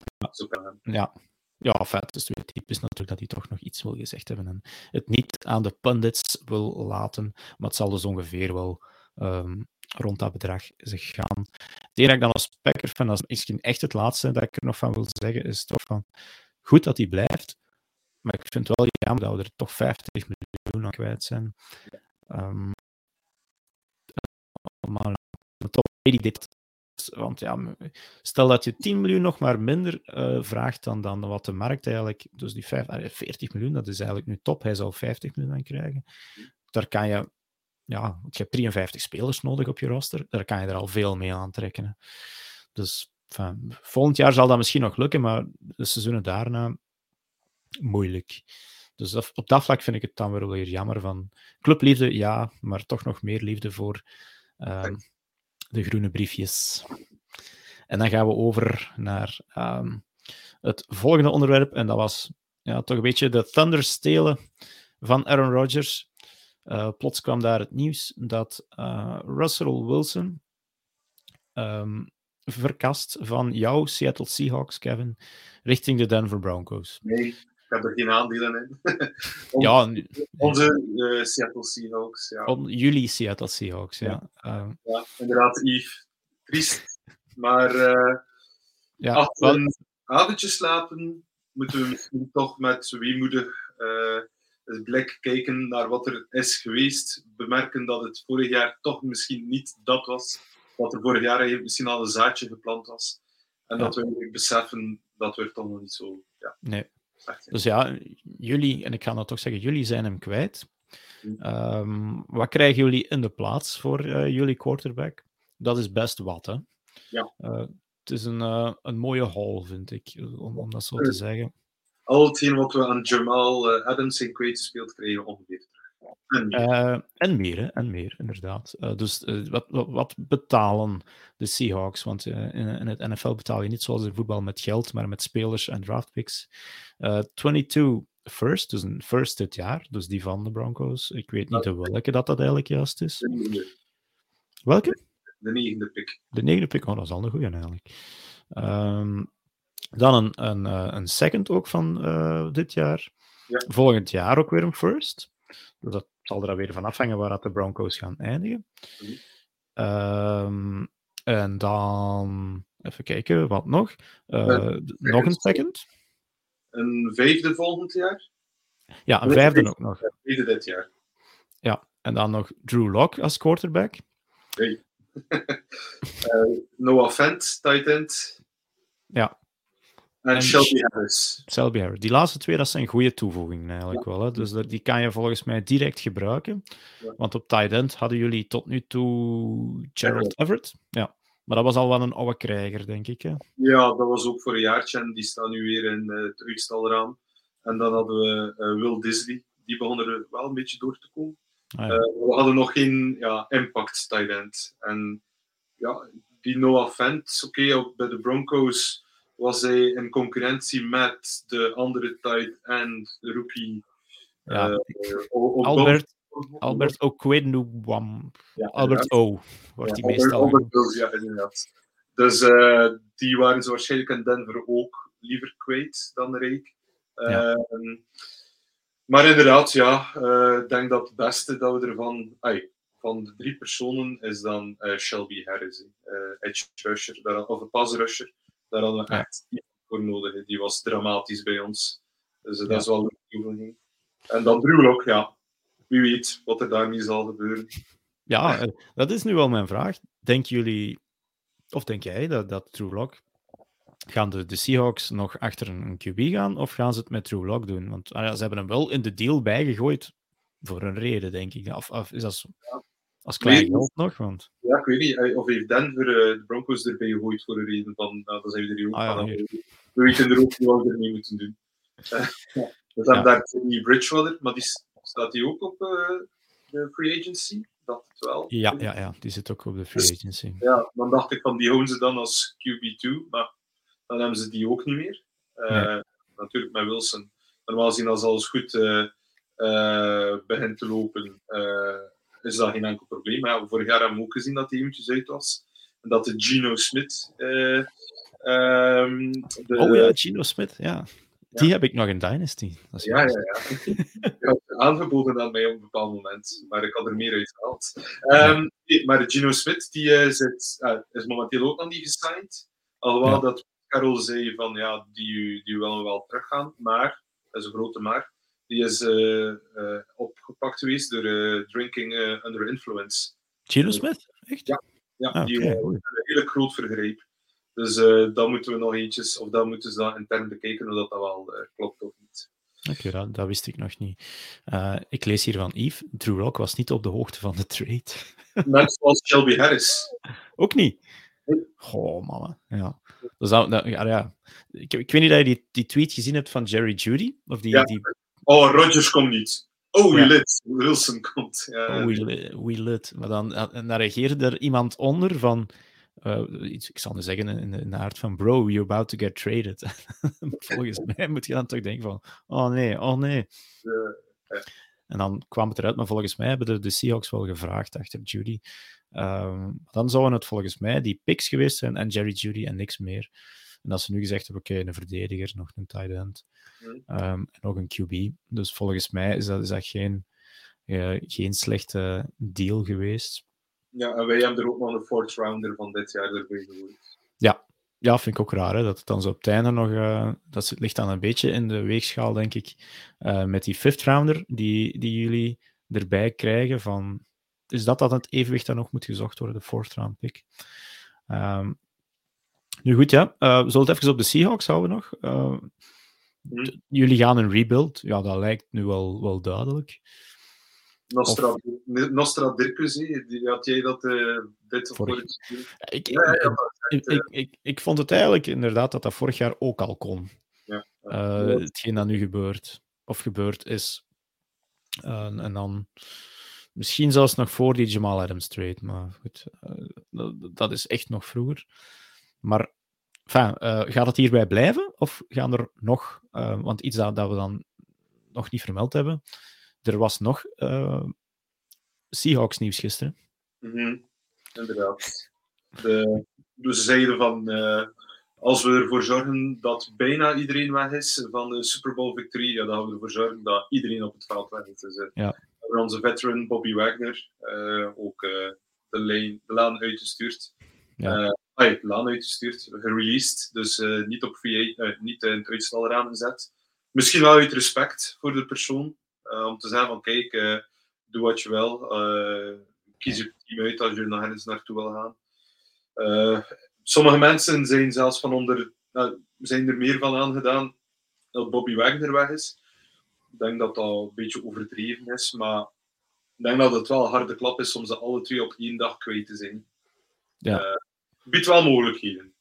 Ja, ja, enfin, het is weer typisch natuurlijk dat hij toch nog iets wil gezegd hebben en het niet aan de pundits wil laten, maar het zal dus ongeveer wel um, rond dat bedrag zich gaan. Het enige ik dan als Packer vind, dat is misschien echt het laatste dat ik er nog van wil zeggen, is toch van, goed dat hij blijft, maar ik vind wel jammer dat we er toch 50 miljoen aan kwijt zijn. Um, maar top dit want ja, stel dat je 10 miljoen nog maar minder uh, vraagt dan, dan wat de markt eigenlijk. Dus die 5, 40 miljoen, dat is eigenlijk nu top. Hij zal 50 miljoen aan krijgen. Daar kan je, ja, je hebt 53 spelers nodig op je roster. Daar kan je er al veel mee aantrekken. Hè. Dus enfin, volgend jaar zal dat misschien nog lukken, maar de seizoenen daarna moeilijk. Dus dat, op dat vlak vind ik het dan weer weer jammer van clubliefde, ja, maar toch nog meer liefde voor. Um, de groene briefjes. En dan gaan we over naar um, het volgende onderwerp. En dat was ja, toch een beetje de thunder stelen van Aaron Rodgers. Uh, plots kwam daar het nieuws dat uh, Russell Wilson um, verkast van jouw Seattle Seahawks, Kevin, richting de Denver Broncos. Nee, ik heb er geen aandelen in. ja, onze uh, Seattle Seahawks. Ja. Om jullie Seattle Seahawks, ja. Ja, ja inderdaad, Yves. Triest. Maar ja, achter een avondje slapen moeten we misschien toch met weemoedig blik kijken naar wat er is geweest. Bemerken dat het vorig jaar toch misschien niet dat was wat er vorig jaar misschien al een zaadje geplant was. En ja. dat we beseffen dat we er toch nog niet zo... Ja. Nee. Dus ja, jullie, en ik ga dat toch zeggen, jullie zijn hem kwijt. Um, wat krijgen jullie in de plaats voor uh, jullie quarterback? Dat is best wat, hè? Ja. Uh, het is een, uh, een mooie haul, vind ik, om, om dat zo te zeggen. Al hetgeen wat we aan Jamal Adams in kwijt gespeeld kregen, ongeveer. En meer, en meer, hè? en meer inderdaad. dus wat, wat, wat, betalen de Seahawks? Want in, in, het NFL betaal je niet zoals in voetbal met geld, maar met spelers en draftpicks. 22 first, dus een first dit jaar, dus die van de Broncos. Ik weet niet welke dat, dat eigenlijk juist is. Welke? De negende pick. De negende pick, oh, dat is al een goede eigenlijk. Um, dan een, een, uh, een second ook van uh, dit jaar. Ja. Volgend jaar ook weer een first. Dus dat zal er dan weer van afhangen waar dat de Broncos gaan eindigen. Mhm. Um, en dan, even kijken, wat nog? Uh, nog een second een vijfde volgend jaar. Ja, een vijfde ook nog. Een vijfde dit jaar. Ja, en dan nog Drew Lock als quarterback. Nee. uh, Noah Fent, tight end. Ja. En, en Shelby Harris. Shelby Harris. Die laatste twee, dat zijn goede toevoegingen eigenlijk ja. wel. Hè? Dus dat, die kan je volgens mij direct gebruiken. Ja. Want op tight end hadden jullie tot nu toe Gerald Everett. Ja. Maar dat was al wel een oude krijger, denk ik. Hè? Ja, dat was ook voor een jaartje en die staat nu weer in uh, het uitstal eraan. En dan hadden we uh, Will Disley, die begon er wel een beetje door te komen. Ah, ja. uh, we hadden nog geen ja, impact tight end. En ja, die Noah Fent, oké, okay, bij de Broncos was hij in concurrentie met de andere tight end rookie. Ja. eh, O- O- Albert, Albert Okwednubwam. Ja, Albert O. Wordt die Ja, meestal Albert. Bills, ja, inderdaad. Dus eh, die waren ze waarschijnlijk in Denver ook liever kwijt dan Rijk. Ehm, maar inderdaad, ja, eh, ik denk dat het beste dat we ervan, ai, van de drie personen is dan Shelby Harris, edge rusher, of een pass rusher. Daar hadden we Ja. echt iemand voor nodig. Die was dramatisch bij ons. Dus dat Ja. is wel een toevoeging. En dan Drew Lock, ja. Wie weet wat er daarmee zal gebeuren. Ja, eh, dat is nu wel mijn vraag. Denken jullie, of denk jij dat, dat True Lock, gaan de, de Seahawks nog achter een, QB gaan, of gaan ze het met True Lock doen? Want ah ja, ze hebben hem wel in de deal bijgegooid, voor een reden, denk ik. Of, of is dat zo- als klein geld nog? Want, Ja, ik weet niet. eh, Of heeft Denver eh, de Broncos erbij gegooid voor een reden van, nou, dan zijn we er hier ook Ah, ja. We weten er ook niet wat we ermee moeten doen. We hebben daar Teddy Bridgewater, maar die staat die ook op de free agency? Dat het wel. ja, ja, ja, die zit ook op de free Dus- agency. Ja, dan dacht ik van die houden ze dan als QB2, maar dan hebben ze die ook niet meer. Natuurlijk met Wilson. Normaal gezien als alles goed begint te lopen, is dat geen enkel probleem. Ja, vorig jaar hebben we ook gezien dat hij eventjes uit was. En dat de Gino Smith. eh, ehm, de, Oh ja, Gino Smith, ja. Die heb ik nog in Dynasty. Ja, ja, ja. Je had aangeboden aan mij op een bepaald moment, maar ik had er meer uit gehaald. Ehm, nee, maar Gino Smith die, eh, zit, eh, is momenteel ook nog niet gesigned. Alhoewel Ja. dat Carol zei van ja, die, die willen wel teruggaan, maar, dat is een grote maar, die is eh, eh, opgepakt geweest door eh, drinking under influence. Gino Smith? Echt? Ja. Ja, Ah, die een hele groot vergreep. Dus dan moeten we nog eentjes, of dan moeten ze dat intern bekijken of dat, dat wel klopt of niet. Oké, dat, dat wist ik nog niet. Ik lees hier van Yves, Drew Lock was niet op de hoogte van de trade. Net zoals Shelby Harris. Ook niet? Goh, mannen. Ja. Dus dat, dat- ja, ja. Ik, ik weet niet of je die, die tweet gezien hebt van Jerry Judy. Of die, Ja. die Oh, Rodgers komt niet. Oh, Ja. lid. Wilson komt. Ja, oh, we, we lit. Maar dan, en dan reageerde er iemand onder van... eh, iets, ik zal nu zeggen in, de- in de aard van... Bro, you're about to get traded. Volgens mij moet je dan toch denken van... Oh nee, oh nee. eh, En dan kwam het eruit, maar volgens mij hebben de, de Seahawks wel gevraagd achter Judy. Ehm, dan zouden het volgens mij die picks geweest zijn en Jerry Judy en niks meer. En dat ze nu gezegd hebben, oké, een verdediger, nog een tight end Hmm. ehm, en nog een QB. Dus volgens mij is dat, is dat geen, eh, geen slechte deal geweest. ja, en wij hebben er ook nog een fourth rounder van dit jaar erbij gegooid. Ja, vind ik ook raar, hè, dat het dan zo op het einde nog... eh, dat ligt dan een beetje in de weegschaal, denk ik, eh, met die fifth rounder die, die jullie erbij krijgen van... Is dat dat het evenwicht dat nog moet gezocht worden, de fourth round pick? Ehm, nu goed, ja. eh, we zullen het even op de Seahawks houden nog. Eh, Hm. d- Jullie gaan een rebuild. Ja, dat lijkt nu wel, wel duidelijk. Nostra, Nostra Dirkus, had jij dat eh, dit of Vorig- jaar? Ik, Ja, ja, ik, ik, ik, ik, ik vond het eigenlijk inderdaad dat dat vorig jaar ook al kon. hetgeen dat nu gebeurt, of gebeurd is. En dan misschien zelfs nog voor die Jamal Adams trade, maar goed, dat, dat is echt nog vroeger. Maar enfin, eh, gaat het hierbij blijven? Of gaan er nog, eh, want iets dat, dat we dan nog niet vermeld hebben, er was nog eh, Seahawks nieuws gisteren. Mhm, Inderdaad. De, dus ze zeiden van, als we ervoor zorgen dat bijna iedereen weg is van de Super Bowl victory, ja, dan gaan we ervoor zorgen dat iedereen op het veld weg is. Dus, Ja. we hebben onze veteran Bobby Wagner ook de, lane, de laan uitgestuurd. Ja. Eh, ah, laan uitgestuurd, gereleased, dus eh, niet, op VA, eh, niet in het uitstel eraan gezet. Misschien wel uit respect voor de persoon, eh, om te zeggen van kijk, doe wat je wil. kies je team uit als je er nog ergens naartoe wil gaan. Sommige mensen zijn zelfs van onder, nou, zijn er meer van aangedaan dat Bobby Wagner weg is. Ik denk dat dat een beetje overdreven is, maar ik denk dat het wel een harde klap is om ze alle twee op één dag kwijt te zijn. Ja. Biedt wel mogelijkheden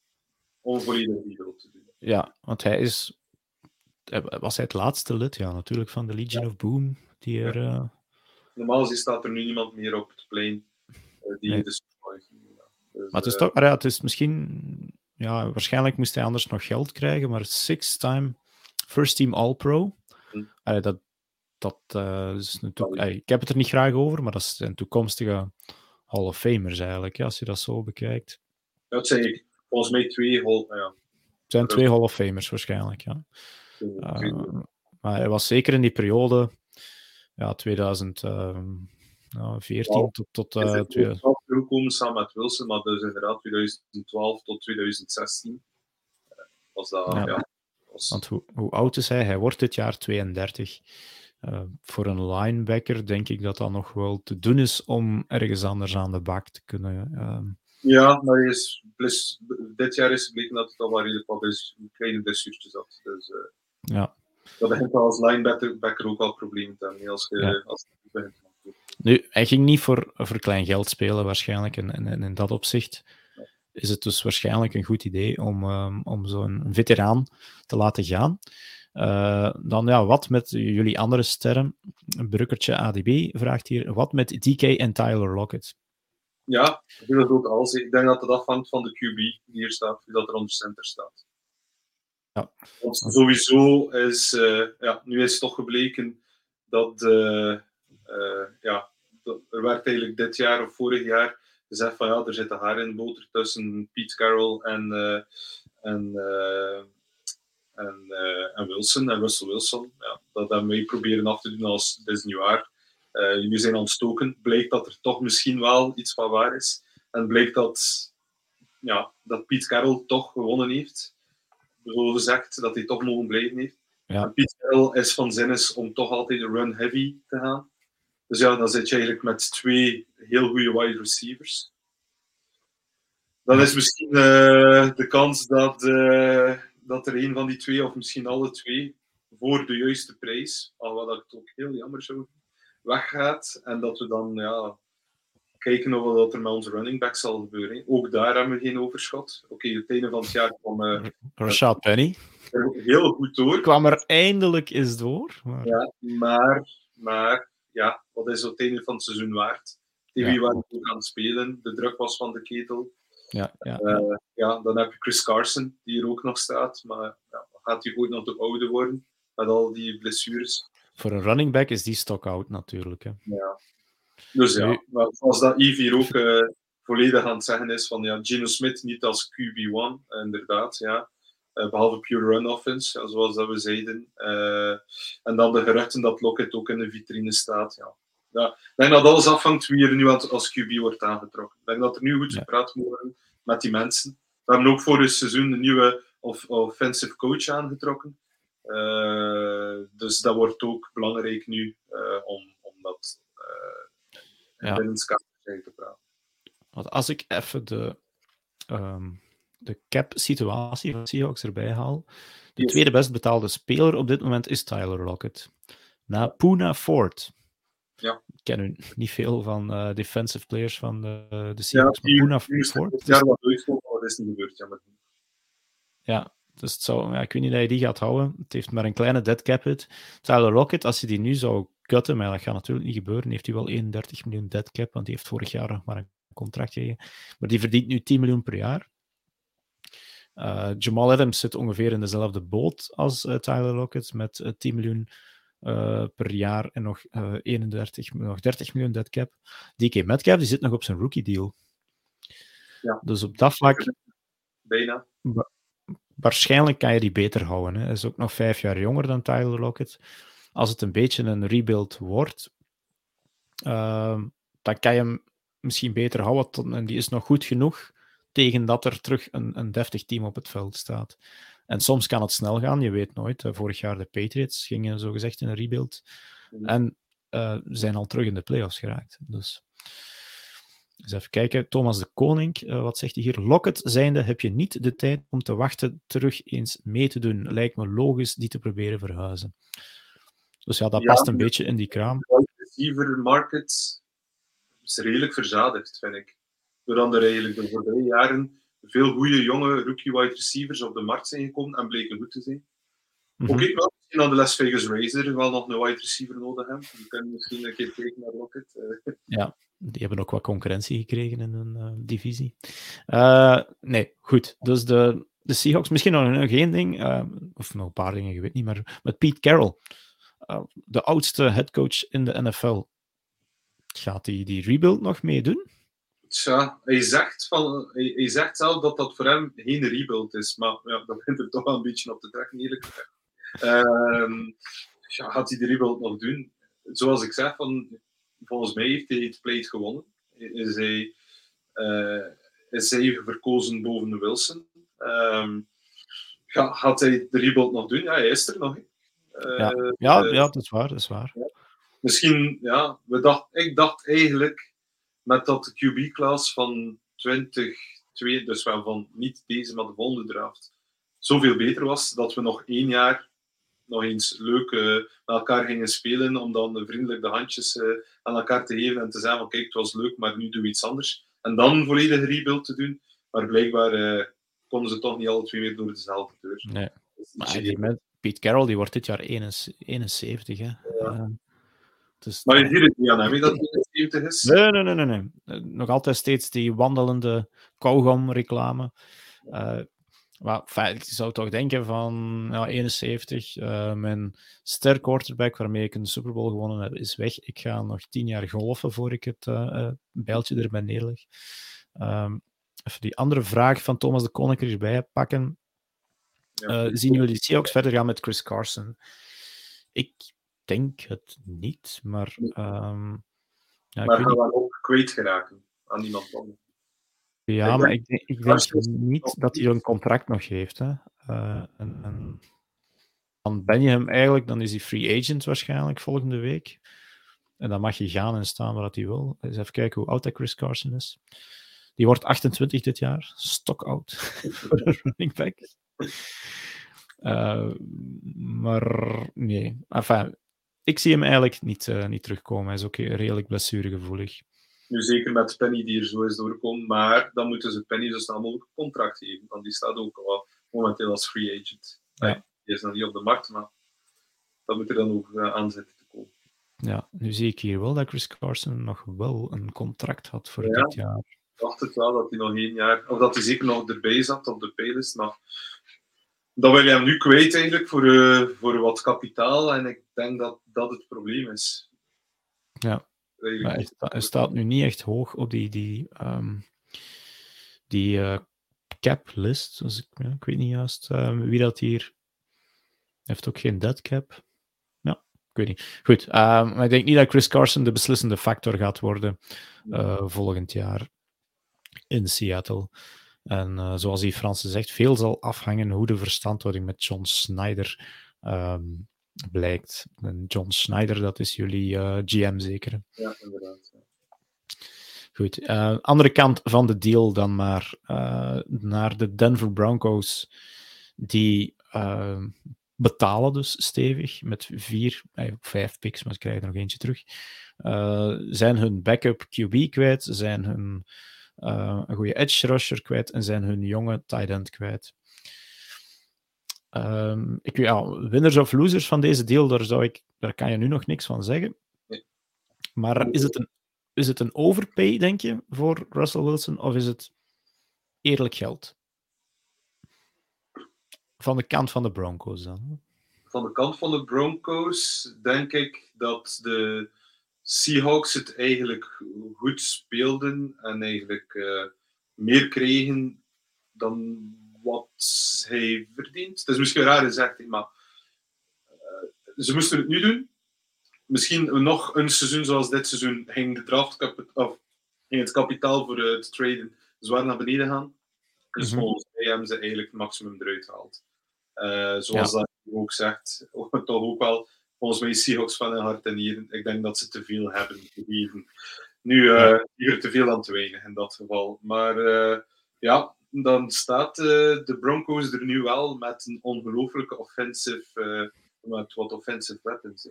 om volledig rebuild te doen. Ja, want hij is. Was hij het laatste lid? Ja, natuurlijk van de Legion of Boom. Die er. eh, Normaal gezien staat er nu niemand meer op het plein eh, die Nee. de. Ja. Dus, Maar het is eh, toch. ah ja, het is misschien. ja, waarschijnlijk moest hij anders nog geld krijgen, maar six-time first team All-Pro. Hm. dat, dat uh, is natuurlijk, ik heb het er niet graag over, maar dat zijn toekomstige Hall of Famers eigenlijk, ja, als je dat zo bekijkt. Dat ik. Volgens mij twee Hall, ja. Het zijn twee Hall of Famers waarschijnlijk, ja. Uh, maar hij was zeker in die periode, ja, 2014 ja, tot... tot uh, twee... gekomen samen met Wilson, maar dus inderdaad 2012 tot 2016 was dat, ja. ja was... Want hoe, hoe oud is hij? Hij wordt dit jaar 32. Uh, voor een linebacker denk ik dat dat nog wel te doen is om ergens anders aan de bak te kunnen. Ja, maar is, plus, dit jaar is gebleken dat het al wel redelijk wat dus, kleine blessuurtjes had. Dus, uh, ja. Dat begint al als linebacker ook al problemen te hebben. Als je, ja. als je begint. Nu, hij ging niet voor, voor klein geld spelen waarschijnlijk. En, en, en in dat opzicht is het dus waarschijnlijk een goed idee om, um, om zo'n veteraan te laten gaan. Uh, dan ja, wat met jullie andere sterren? Brukkertje ADB vraagt hier, wat met DK en Tyler Lockett? Ja, ik ook al Ik denk dat het afhangt van de QB die hier staat, wie dat er onder center staat. Ja. Want sowieso is, uh, ja, nu is het toch gebleken dat, uh, ja, dat er werd eigenlijk dit jaar of vorig jaar gezegd van ja, er zit een haar in de boter tussen Pete Carroll en, en en, en Wilson en Russell Wilson. Ja, dat hebben wij proberen af te doen als dit is niet waar. Uh, jullie zijn ontstoken. Blijkt dat er toch misschien wel iets van waar is. En blijkt dat, ja, dat Piet Carroll toch gewonnen heeft. Zo gezegd, dat hij toch mogen blijven heeft. Ja. Piet Carroll is van zin om toch altijd run heavy te gaan. Dus ja, dan zit je eigenlijk met twee heel goede wide receivers. Dan is misschien uh, de kans dat, uh, dat er een van die twee, of misschien alle twee, voor de juiste prijs, al wat ik ook heel jammer zou weggaat. En dat we dan ja, kijken of wat er met onze running back zal gebeuren. Ook daar hebben we geen overschot. Oké, okay, het einde van het jaar kwam... Uh, Rashad Penny. Heel goed door. Kwam er eindelijk eens door. Maar... Ja, maar, maar ja, wat is het einde van het seizoen waard? TV ja. waren ook aan het spelen. De druk was van de ketel. Ja, ja, uh, ja, dan heb je Chris Carson, die er ook nog staat. Maar ja, gaat hij ooit nog te ouder worden met al die blessures? Voor een running back is die stock out natuurlijk. Hè. Ja. Dus ja, maar als dat Yves hier ook uh, volledig aan het zeggen is van ja, Gino Smith niet als QB1, inderdaad, ja. Uh, behalve pure run offense, ja, zoals dat we zeiden. en dan de geruchten dat Lockett ook in de vitrine staat. Ja. Ja, ik denk dat alles afhangt wie er nu als QB wordt aangetrokken. Ik denk dat er nu goed gepraat moet worden met die mensen. We hebben ook voor het seizoen een nieuwe offensive coach aangetrokken. Uh, dus dat wordt ook belangrijk nu uh, om, om dat uh, ja. te praten. Want als ik even de, um, de cap-situatie van Seahawks erbij haal. De yes. tweede best betaalde speler op dit moment is Tyler Lockett. Na Puna Ford. Ja. Ik ken nu niet veel van uh, defensive players van de, de Seahawks. Ja, maar Puna Ford. Het maar dat is niet gebeurd, jammer. Ja, dus het zou, ja, ik weet niet dat je die gaat houden. Het heeft maar een kleine dead cap hit. Tyler Rocket, als je die nu zou cutten, maar dat gaat natuurlijk niet gebeuren, heeft hij wel 31 miljoen dead cap, want die heeft vorig jaar nog maar een contract gekregen. Maar die verdient nu 10 miljoen per jaar. Uh, Jamal Adams zit ongeveer in dezelfde boot als uh, Tyler Lockett, met uh, 10 miljoen uh, per jaar en nog, 31, nog 30 miljoen dead cap. DK Metcalf die zit nog op zijn rookie deal. Ja. Dus op dat vlak. Bijna waarschijnlijk kan je die beter houden. Hè. Hij is ook nog vijf jaar jonger dan Tyler Lockett. Als het een beetje een rebuild wordt, uh, dan kan je hem misschien beter houden. En die is nog goed genoeg tegen dat er terug een, een deftig team op het veld staat. En soms kan het snel gaan, je weet nooit. Vorig jaar de Patriots gingen zogezegd in een rebuild. En uh, zijn al terug in de playoffs geraakt. Dus eens even kijken. Thomas de Koning, uh, wat zegt hij hier? Locket zijnde heb je niet de tijd om te wachten terug eens mee te doen. Lijkt me logisch die te proberen verhuizen. Dus ja, dat ja, past een beetje in die kraam. De receiver market is redelijk verzadigd, vind ik. Doordat er eigenlijk de voorbije jaren veel goede jonge rookie wide receivers op de markt zijn gekomen en bleken goed te zijn. Mm -hmm. Ook ik wel misschien aan de Las Vegas Razer wel nog een wide receiver nodig hebben. Die kunnen misschien een keer kijken naar Locket. Ja, die hebben ook wat concurrentie gekregen in hun divisie. nee, goed. Dus de, de Seahawks, misschien nog, één ding, of nog een paar dingen, ik weet niet, maar met Pete Carroll, de oudste headcoach in de NFL. Gaat hij die, die rebuild nog meedoen? Tja, hij zegt, van, hij, zegt zelf dat dat voor hem geen rebuild is, maar ja, dat begint er toch wel een beetje op te trekken, eerlijk gezegd. Uh, ja, gaat hij de rebuild nog doen? Zoals ik zeg, van, volgens mij heeft hij het plate gewonnen. Is hij, uh, is hij verkozen boven de Wilson? Um, gaat hij de rebuild nog doen? Ja, hij is er nog. Uh, ja. Ja, uh, ja, dat is waar. Dat is waar. Ja. Misschien, ja, we dacht, ik dacht eigenlijk met dat QB-klas van 2022, dus wel van niet deze, maar de volgende draft, zoveel beter was, dat we nog één jaar nog eens leuk uh, met elkaar gingen spelen, om dan vriendelijk de handjes uh, aan elkaar te geven en te zeggen van kijk, het was leuk, maar nu doen we iets anders. En dan volledig rebuild te doen. Maar blijkbaar uh, konden ze toch niet alle twee meer door dezelfde deur. Nee. Dus maar die met Pete Carroll, die wordt dit jaar 71, hè. Ja. Dus maar je ziet het niet aan hem, dat hij 70 is? Nee, nee, nee, nee, nee. Nog altijd steeds die wandelende kauwgom-reclame. Uh, ik zou toch denken van ja, 71, uh, mijn ster quarterback waarmee ik een Super Bowl gewonnen heb, is weg. Ik ga nog tien jaar golfen voor ik het uh, bijltje erbij neerleg. Um, even die andere vraag van Thomas de Koning erbij pakken. Ja, zien jullie de Seahawks verder gaan met Chris Carson? Ik denk het niet, maar. Um, ja, maar gaan we ook kwijt geraken aan iemand anders. Ja, ik maar ik denk, ik denk niet dat hij een contract nog heeft. Hè. Uh, en, en, dan ben je hem eigenlijk, dan is hij free agent waarschijnlijk volgende week. En dan mag je gaan en staan waar hij wil. Eens even kijken hoe oud dat Chris Carson is. Die wordt 28 dit jaar. Stok oud voor een running back. Uh, maar nee, enfin, ik zie hem eigenlijk niet, uh, niet terugkomen. Hij is ook redelijk blessuregevoelig. Nu zeker met Penny die er zo is doorgekomen, maar dan moeten ze Penny zo snel mogelijk een contract geven, want die staat ook al momenteel als free agent. Ja. Die is nog niet op de markt, maar dat moet er dan ook uh, aan zitten te komen. Ja, nu zie ik hier wel dat Chris Carson nog wel een contract had voor ja, dit jaar. Ik dacht het wel dat hij nog één jaar, of dat hij zeker nog erbij zat op de playlist, maar dan wil je hem nu kwijt eigenlijk voor, uh, voor wat kapitaal. En ik denk dat dat het probleem is. Ja, maar hij, hij, staat nu niet echt hoog op die, die, um, die uh, cap list. Dus ik, ja, ik weet niet juist um, wie dat hier. heeft ook geen dead cap. Ja, ik weet niet. Goed, um, maar ik denk niet dat Chris Carson de beslissende factor gaat worden uh, volgend jaar in Seattle. En uh, zoals die Franse zegt, veel zal afhangen hoe de verstandhouding met John Snyder um, blijkt. En John Snyder, dat is jullie uh, GM zeker? Ja, inderdaad. Ja. Goed. Uh, andere kant van de deal dan maar naar de Denver Broncos. Die betalen dus stevig met vier, vijf picks, maar ze krijgen er nog eentje terug. zijn hun backup QB kwijt, zijn hun een goede edge rusher kwijt en zijn hun jonge tight end kwijt. Um, ik, ja, winners of losers van deze deal, daar, zou ik, daar kan je nu nog niks van zeggen. Maar is het, een, is het een overpay, denk je, voor Russell Wilson, of is het eerlijk geld? Van de kant van de Broncos dan? Van de kant van de Broncos denk ik dat de Seahawks het eigenlijk goed speelden en eigenlijk uh, meer kregen dan wat hij verdient. Het is misschien raar gezegd, maar uh, ze moesten het nu doen. Misschien nog een seizoen zoals dit seizoen ging, de draft of ging het kapitaal voor uh, te traden zwaar naar beneden gaan. Dus mm -hmm. volgens mij hebben ze eigenlijk het maximum eruit gehaald. zoals ja. dat ook zegt, toch ook wel volgens mij Seahawks van hun hart en nieren. Ik denk dat ze te veel hebben gegeven. Nu, uh, hier te veel dan te weinig in dat geval. Maar uh, ja, dan staat uh, de Broncos er nu wel met een ongelooflijke offensive, met wat offensive weapons.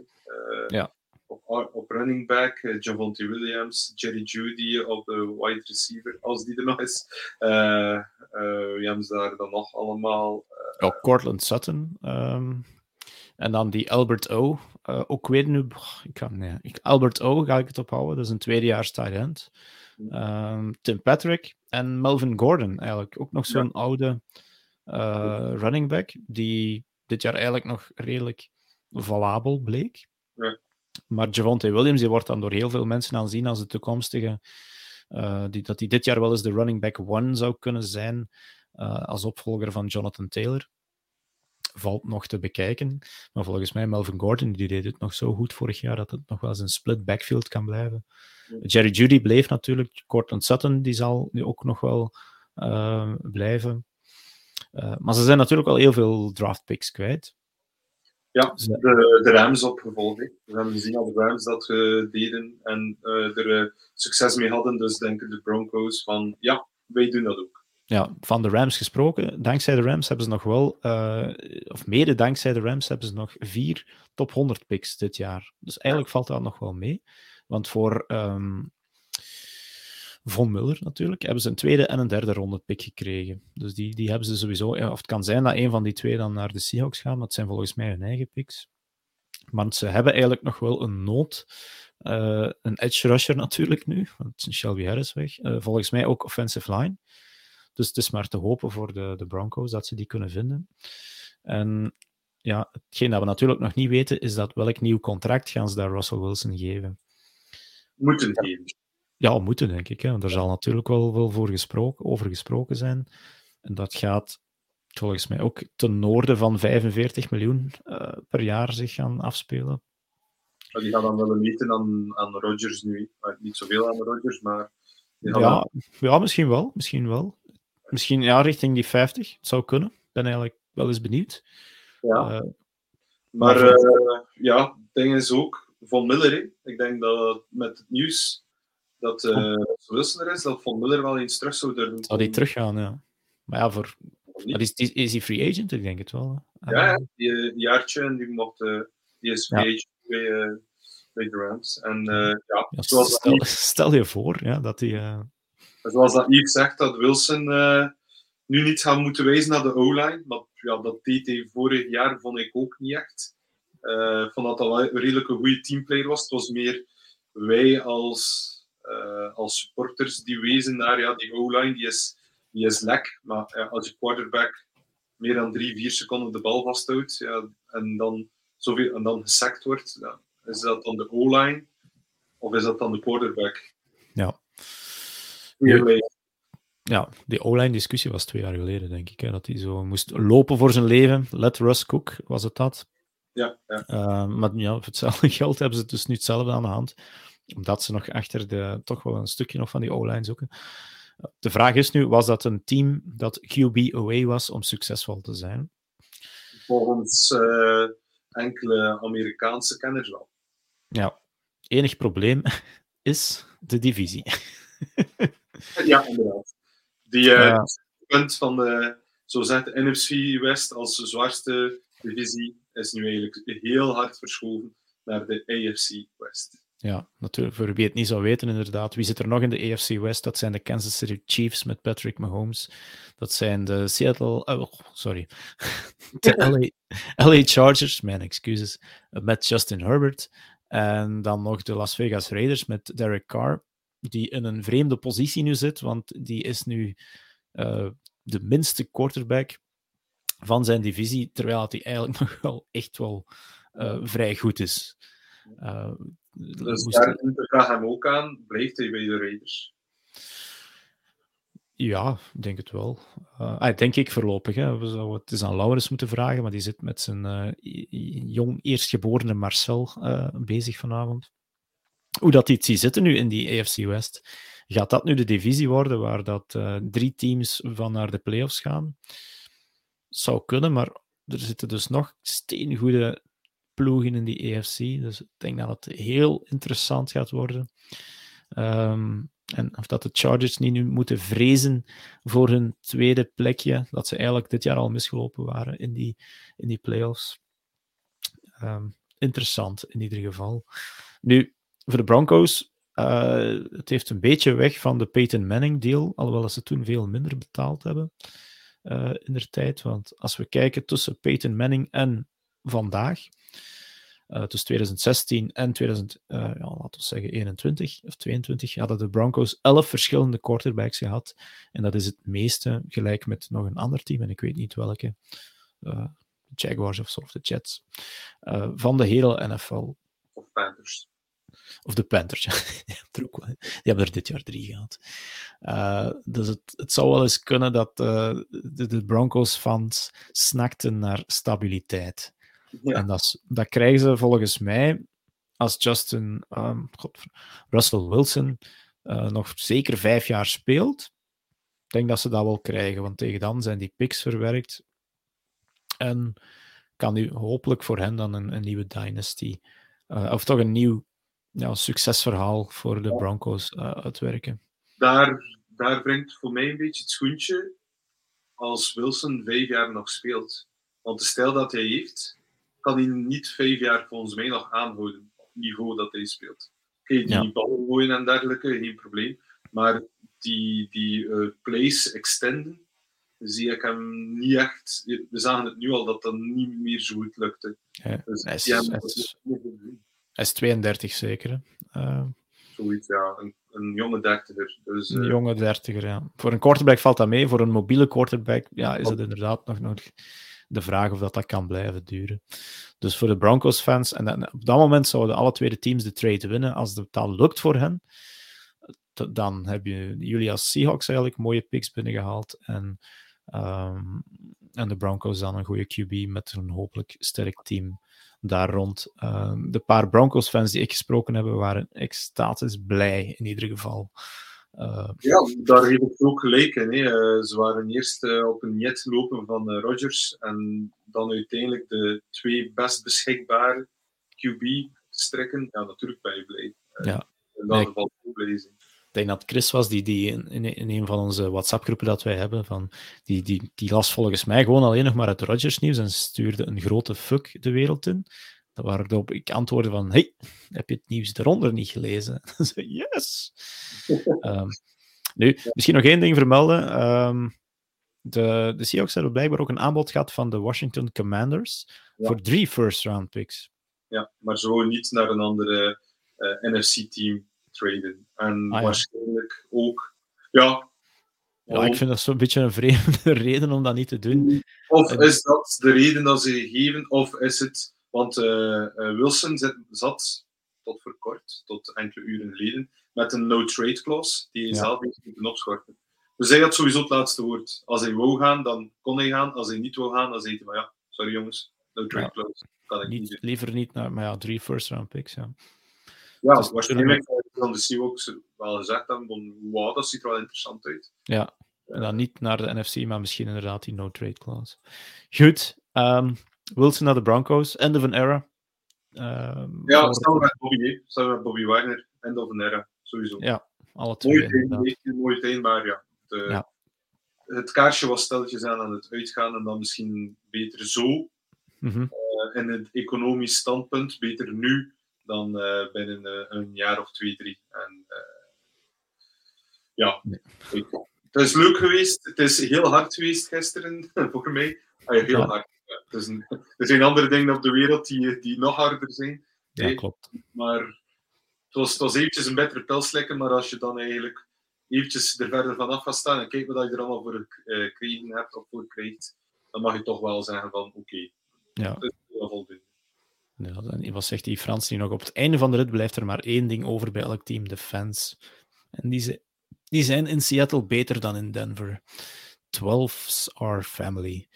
ja. Op, op, running back, Javonte Williams, Jerry Judy op de wide receiver, als die er nog is. Uh, wie hebben ze daar dan nog allemaal? oh, Cortland Sutton. Um, En dan die Albert O. Ook weer nu. Ik kan, nee, Albert O. ga ik het ophouden. Dat is een tweedejaars tight end. Um, Tim Patrick en Melvin Gordon, eigenlijk. Ook nog zo'n oude uh, running back. Die dit jaar eigenlijk nog redelijk valabel bleek. Ja. Maar Javonte Williams die wordt dan door heel veel mensen aanzien als de toekomstige. Uh, die, dat hij dit jaar wel eens de running back one zou kunnen zijn. Uh, als opvolger van Jonathan Taylor. Valt nog te bekijken. Maar volgens mij, Melvin Gordon die deed het nog zo goed vorig jaar dat het nog wel eens een split backfield kan blijven. Jerry Judy bleef natuurlijk. Cortland Sutton die zal nu ook nog wel uh, blijven. Uh, maar ze zijn natuurlijk al heel veel draft picks kwijt. Ja, de, de Rams opgevolgd. We hebben gezien dat de Rams dat uh, deden en er succes mee hadden. Dus denken de Broncos van ja, wij doen dat ook. Ja, van de Rams gesproken. Dankzij de Rams hebben ze nog wel, uh, of mede dankzij de Rams hebben ze nog vier top 100 picks dit jaar. Dus eigenlijk valt dat nog wel mee. Want voor um, Von Muller natuurlijk hebben ze een tweede en een derde ronde pick gekregen. Dus die, die hebben ze sowieso. Of het kan zijn dat een van die twee dan naar de Seahawks gaan, maar het zijn volgens mij hun eigen picks. Want ze hebben eigenlijk nog wel een nood. Uh, een edge rusher natuurlijk nu, want Shelby Harris weg. Uh, volgens mij ook offensive line. Dus het is maar te hopen voor de, de Broncos dat ze die kunnen vinden. En ja, hetgeen dat we natuurlijk nog niet weten, is dat welk nieuw contract gaan ze daar Russell Wilson geven. Moeten geven. Ja, moeten denk ik. Hè. Want er zal natuurlijk wel, wel voor gesproken, over gesproken zijn. En dat gaat volgens mij ook ten noorden van 45 miljoen uh, per jaar zich gaan afspelen. Ja, die gaan dan wel meten aan, aan Rodgers nu. Niet zoveel aan Rodgers, maar... Ja, ja, misschien wel. Misschien wel. Misschien ja, richting die 50. Het zou kunnen. Ik ben eigenlijk wel eens benieuwd. Ja. Uh, maar maar uh, ja, het ding is ook Von Miller. Ik denk dat met het nieuws dat uh, Wilson er is, dat Von Miller wel eens terug zou durven. Zou die teruggaan, ja. Maar ja, voor... Maar is, is, is hij free agent? Ik denk het wel. Ja, die, die jaartje en die, mocht, die is free ja. agent bij, bij de Rams. En ja, ja stel, stel, je voor ja, dat hij zoals dat Yves zegt, dat Wilson uh, nu niet gaat moeten wijzen naar de O-line. Maar ja, dat deed hij vorig jaar, vond ik ook niet echt. Uh, dat dat wel een redelijk een goede teamplayer was. Het was meer wij als, uh, als supporters die wezen naar ja, die O-line, die is, die is lek. Maar als je quarterback meer dan drie, vier seconden de bal vasthoudt ja, en, dan zoveel, en dan gesackt wordt, ja, is dat dan de O-line of is dat dan de quarterback? Ja. Ja, die O-line discussie was twee jaar geleden, denk ik. Hè, dat hij zo moest lopen voor zijn leven. Let Russ Cook, was het dat? Ja. ja. Uh, maar ja, voor hetzelfde geld hebben ze dus nu hetzelfde aan de hand. Omdat ze nog achter de, toch wel een stukje nog van die O-line zoeken. De vraag is nu, was dat een team dat QB away was om succesvol te zijn? Volgens uh, enkele Amerikaanse kenners wel. Ja, enig probleem is de divisie. Ja, inderdaad. Die uh, ja. punt van de, zo zegt de NFC West als zwaarste divisie is nu eigenlijk heel hard verschoven naar de AFC West. Ja, natuurlijk. Voor wie het niet zou weten, inderdaad. Wie zit er nog in de AFC West? Dat zijn de Kansas City Chiefs met Patrick Mahomes. Dat zijn de Seattle... Oh, sorry. De LA, LA Chargers, mijn excuses, met Justin Herbert. En dan nog de Las Vegas Raiders met Derek Carr die in een vreemde positie nu zit, want die is nu uh, de minste quarterback van zijn divisie, terwijl hij eigenlijk nog wel echt wel uh, vrij goed is. Uh, dus daar de vraag hem ook aan, blijft hij bij de Raiders? Ja, ik denk het wel. Uh, denk ik voorlopig. Hè. We zouden het eens aan Laurens moeten vragen, maar die zit met zijn uh, jong eerstgeborene Marcel uh, bezig vanavond hoe dat iets zitten nu in die AFC West. Gaat dat nu de divisie worden waar dat uh, drie teams van naar de playoffs gaan? Zou kunnen, maar er zitten dus nog steengoede ploegen in die AFC. Dus ik denk dat het heel interessant gaat worden. Um, en of dat de Chargers niet nu moeten vrezen voor hun tweede plekje, dat ze eigenlijk dit jaar al misgelopen waren in die, in die playoffs. Um, interessant in ieder geval. Nu, voor de Broncos, uh, het heeft een beetje weg van de Peyton Manning deal, alhoewel ze toen veel minder betaald hebben uh, in de tijd. Want als we kijken tussen Peyton Manning en vandaag. Uh, tussen 2016 en 2000, uh, ja, laten we zeggen 21 of 22 hadden de Broncos 11 verschillende quarterbacks gehad. En dat is het meeste, gelijk met nog een ander team, en ik weet niet welke. De Jaguars of of de Jets. van de hele NFL. Of. Of de Panthers, die hebben er dit jaar drie gehad. Uh, dus het, het zou wel eens kunnen dat uh, de, de Broncos-fans snakten naar stabiliteit. Ja. En dat, dat krijgen ze volgens mij als Justin um, God, Russell Wilson uh, nog zeker vijf jaar speelt. Ik denk dat ze dat wel krijgen, want tegen dan zijn die picks verwerkt. En kan nu hopelijk voor hen dan een, een nieuwe dynasty, of toch een nieuw ja, succesverhaal voor de Broncos uh, uitwerken. Daar, daar brengt voor mij een beetje het schoentje als Wilson vijf jaar nog speelt. Want de stijl dat hij heeft, kan hij niet vijf jaar volgens mij nog aanhouden op het niveau dat hij speelt. Oké, okay, die ja. ballen gooien en dergelijke, geen probleem. Maar die, die uh, plays extenden, zie ik hem niet echt. We zagen het nu al dat dat niet meer zo goed lukte. Ja, dus, hij is, ja, is, hij is 32 zeker. Uh, Zoiets, ja. Een, een jonge dertiger. Dus, uh... Een jonge dertiger, ja. Voor een quarterback valt dat mee. Voor een mobiele quarterback ja, is het inderdaad nog, nog de vraag of dat, dat kan blijven duren. Dus voor de Broncos-fans, en op dat moment zouden alle twee de teams de trade winnen. Als het al lukt voor hen, dan heb je jullie als Seahawks eigenlijk mooie picks binnengehaald. En, um, en de Broncos dan een goede QB met een hopelijk sterk team daar rond. Uh, de paar Broncos-fans die ik gesproken heb, waren extatisch blij in ieder geval. Uh, ja, daar heeft het ook gelijk in. Hè. Uh, ze waren eerst uh, op een net lopen van Rodgers en dan uiteindelijk de twee best beschikbare QB-strekken. Ja, natuurlijk ben je blij. ja. In dat geval blij zijn. Ik denk dat Chris was, die, die in, in, een van onze WhatsApp-groepen dat wij hebben, van, die, die, die las volgens mij gewoon alleen nog maar het Rodgers-nieuws en stuurde een grote fuck de wereld in. Waarop ik antwoordde van, hey, heb je het nieuws eronder niet gelezen? yes! um, nu, misschien nog één ding vermelden. Um, de, de Seahawks hebben blijkbaar ook een aanbod gehad van de Washington Commanders ja. voor drie first-round picks. Ja, maar zo niet naar een andere uh, NFC-team traden. En ah, ja. waarschijnlijk ook, ja. Ja, ik vind dat zo'n beetje een vreemde reden om dat niet te doen. Of is dat de reden dat ze geven, of is het, want uh, Wilson zat, zat, tot voor kort, tot enkele uren geleden, met een no-trade clause, die hij ja. zelf niet moeten opschorten. Dus hij had sowieso het laatste woord. Als hij wou gaan, dan kon hij gaan. Als hij niet wou gaan, dan zei hij, maar ja, sorry jongens, no-trade ja. clause. Kan ik niet, niet liever niet naar, maar ja, drie first-round picks, ja. Ja, dus waarschijnlijk van de Seahawks wel gezegd hebben van wow, dat ziet er wel interessant uit. Ja, en dan niet naar de NFC, maar misschien inderdaad die no-trade clause. Goed, um, Wilson naar de Broncos, end of an era. Um, ja, voor... samen met Bobby, samen met Bobby Wagner, end of an era, sowieso. Ja, alle twee. Mooi teen, mooi teen maar ja. De, ja. Het kaarsje was steltjes aan aan het uitgaan en dan misschien beter zo. Mm -hmm. uh, in het economisch standpunt, beter nu dan uh, binnen uh, een jaar of twee, drie. En uh, ja, ik, het is leuk geweest. Het is heel hard geweest gisteren voor mij. Ah, heel ja. hard. Ja, is een, er zijn andere dingen op de wereld die, die nog harder zijn. Ja, nee, klopt. Maar het was, het was eventjes een betere pil slikken, maar als je dan eigenlijk eventjes er verder vanaf gaat staan en kijkt wat je er allemaal voor gekregen hebt of voor krijgt, dan mag je toch wel zeggen van oké, okay, ja. dat is wel voldoende. Ja, wat zegt die Frans die nog op het einde van de rit blijft er maar één ding over bij elk team, de fans. En die, die zijn in Seattle beter dan in Denver. Twelve's our family.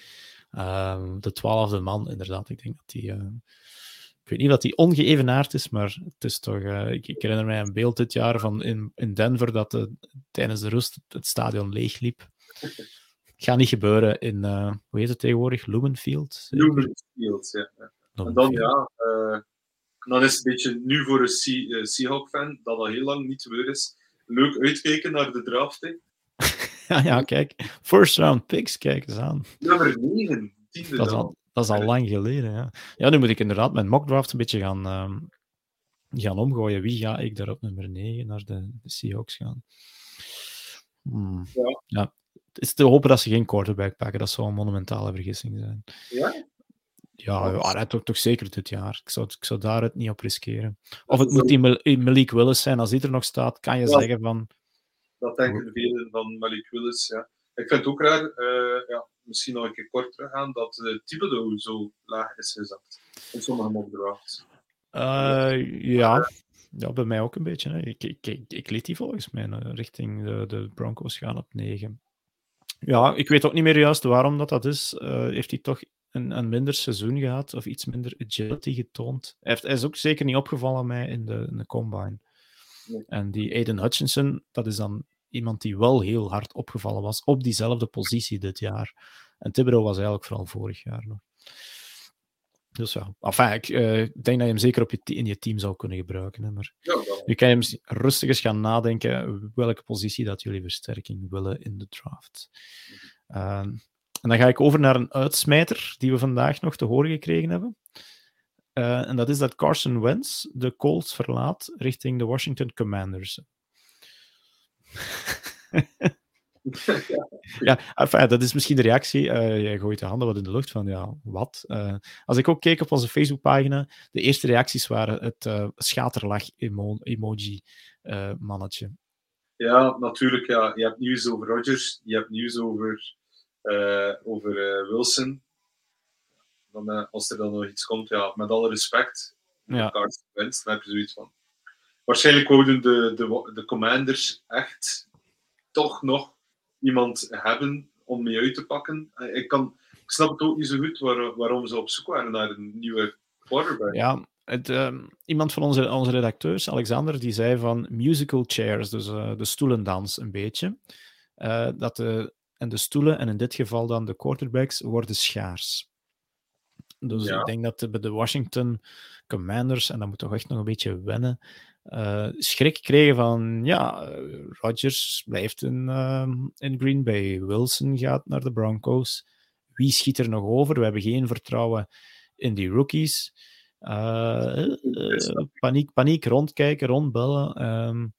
Um, de twaalfde man, inderdaad. Ik denk dat die... Uh, ik weet niet dat die ongeëvenaard is, maar het is toch... Uh, ik, ik, herinner mij een beeld dit jaar van in, in Denver dat de, tijdens de rust het stadion leeg liep. Gaat niet gebeuren in, uh, hoe heet het tegenwoordig? Lumenfield? Lumenfield, ja. En dan, ja, uh, dan is het een beetje nu voor een sea, uh, Seahawk-fan, dat al heel lang niet gebeurd is, leuk uitkijken naar de draft. Hè. ja, ja, kijk. First round picks, kijk eens aan. Nummer 9, tiende dat is al, dat is al lang geleden, ja. Ja, nu moet ik inderdaad mijn mock draft een beetje gaan, uh, gaan omgooien. Wie ga ik daar op nummer 9 naar de, de Seahawks gaan? Hmm. Ja. ja. Het is te hopen dat ze geen quarterback pakken. Dat zou een monumentale vergissing zijn. Ja? Ja, ja toch, toch zeker dit jaar. Ik zou, ik zou daar het niet op riskeren. Of het moet die Malik Willis zijn. Als hij er nog staat, kan je zeggen van... Dat denken velen van Malik Willis, ja. Ik vind het ook raar, uh, ja, misschien nog een keer kort teruggaan, dat uh, Thibodeau zo laag is gezakt. In sommige mockdrafts. Uh, ja. ja, bij mij ook een beetje. Hè. Ik, ik, ik, ik liet die volgens mij richting de, de Broncos gaan op 9. Ja, ik weet ook niet meer juist waarom dat, dat is. heeft hij toch een, een minder seizoen gehad of iets minder agility getoond. Hij, heeft, hij is ook zeker niet opgevallen mij in de, in de combine. En die Aiden Hutchinson, dat is dan iemand die wel heel hard opgevallen was op diezelfde positie dit jaar. En Thibodeau was eigenlijk vooral vorig jaar nog. Dus ja, enfin, ik uh, denk dat je hem zeker op je in je team zou kunnen gebruiken. Hè, maar ja, nu kan je hem rustig eens gaan nadenken welke positie dat jullie versterking willen in de draft. Uh, en dan ga ik over naar een uitsmijter die we vandaag nog te horen gekregen hebben. Uh, en dat is dat Carson Wentz de Colts verlaat richting de Washington Commanders. ja, enfin, dat is misschien de reactie. Uh, jij gooit de handen wat in de lucht van, ja, wat? Uh, als ik ook keek op onze Facebookpagina, de eerste reacties waren het schaterlach-emoji-mannetje. ja, natuurlijk. Ja. Je hebt nieuws over Rodgers, je hebt nieuws over, over Wilson. Dan, als er dan nog iets komt, ja, met alle respect, ja. Carson Wentz, dan heb je zoiets van. Waarschijnlijk wouden de, de, de commanders echt toch nog iemand hebben om mee uit te pakken. Eh, ik, kan, ik snap het ook niet zo goed waar, waarom ze op zoek waren naar een nieuwe quarterback. Ja, het, uh, iemand van onze, onze redacteurs, Alexander, die zei van musical chairs, dus uh, de stoelendans een beetje. Uh, dat de, en de stoelen, en in dit geval dan de quarterbacks, worden schaars. Dus ja. ik denk dat bij de Washington Commanders, en dat moet toch echt nog een beetje wennen, uh, schrik kregen van, ja, Rodgers blijft in, uh, in Green Bay, Wilson gaat naar de Broncos. Wie schiet er nog over? We hebben geen vertrouwen in die rookies. Uh, paniek, paniek, rondkijken, rondbellen. Um,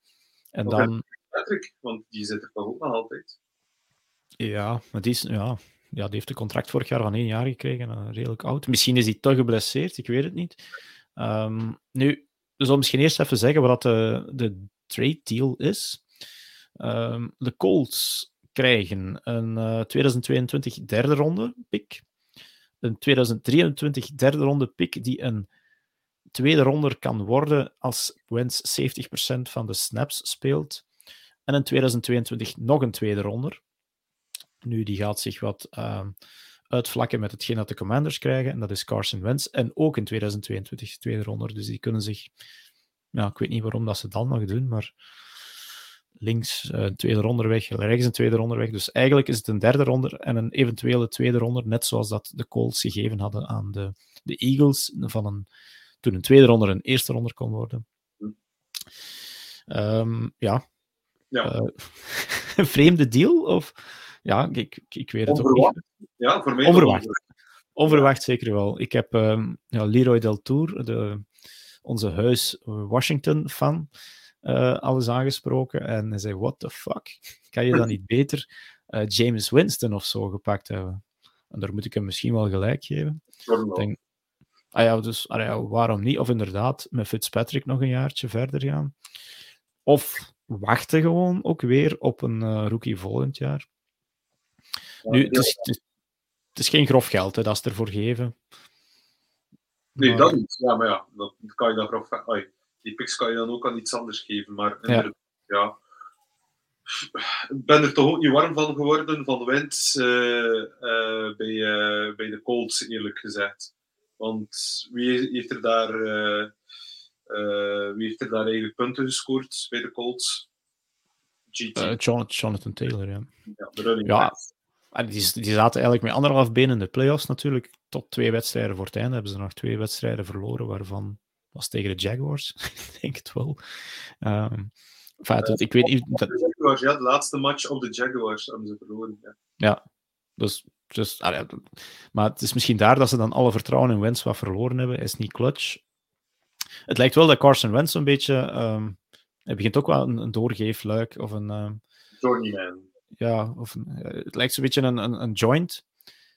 en dan... Patrick, want die zit er toch ook nog altijd. Ja, die, is, ja, ja, die heeft een contract vorig jaar van één jaar gekregen, redelijk oud. Misschien is hij toch geblesseerd, ik weet het niet. Um, nu, dus misschien eerst even zeggen wat de, de trade deal is. Um, de Colts krijgen een uh, 2022 derde ronde pick. Een 2023 derde ronde pick die een tweede ronder kan worden als Wentz 70% van de snaps speelt. En in 2022 nog een tweede ronder. Nu, die gaat zich wat uh, uitvlakken met hetgeen dat de Commanders krijgen. En dat is Carson Wentz. En ook in 2022 de tweede ronde. Dus die kunnen zich... Ja, ik weet niet waarom dat ze dat nog doen, maar links uh, een tweede ronde weg, rechts een tweede ronde weg. Dus eigenlijk is het een derde ronde en een eventuele tweede ronde, net zoals dat de Colts gegeven hadden aan de, de Eagles, van een, toen een tweede ronde een eerste ronde kon worden. Um, ja. ja. Uh, een vreemde deal? Of ja, ik, ik weet het Onverwacht. ook niet. Ja, voor mij Onverwacht. Onverwacht zeker wel. Ik heb um, ja, Leroy Del Tour, de, onze huis Washington-fan, uh, alles aangesproken. En hij zei, what the fuck? Kan je dan niet beter uh, James Winston of zo gepakt hebben? En daar moet ik hem misschien wel gelijk geven. Ik denk, ah ja, dus ah ja, waarom niet? Of inderdaad met Fitzpatrick nog een jaartje verder gaan. Of wachten gewoon ook weer op een uh, rookie volgend jaar. Nu, het is, het, is, is, geen grof geld hè, dat ze ervoor geven. Nee, maar... dat niet. Ja, maar ja, dat kan je dan grof... Die picks kan je dan ook aan iets anders geven. Maar ja. ja. Ik ben er toch ook niet warm van geworden van Wentz uh, uh, bij, uh, bij de Colts, eerlijk gezegd. Want wie heeft er daar, wie heeft er daar eigenlijk punten gescoord bij de Colts? Jonathan Taylor, ja. Ja, de running ja. Die, die zaten eigenlijk met anderhalf been in de playoffs natuurlijk. Tot twee wedstrijden voor het einde hebben ze nog twee wedstrijden verloren, waarvan was tegen de Jaguars. ik denk het wel. Um, enfin, uh, ik weet niet. Dat... De, Jaguars, ja, de laatste match op de Jaguars hebben ze verloren. Ja, ja dus. dus ah, ja, maar het is misschien daar dat ze dan alle vertrouwen in Wentz wat verloren hebben. Is niet clutch. Het lijkt wel dat Carson Wentz een beetje. Um, hij begint ook wel een, een doorgeefluik of een. Um, Journeyman. Ja, of het lijkt zo'n beetje een, een, een joint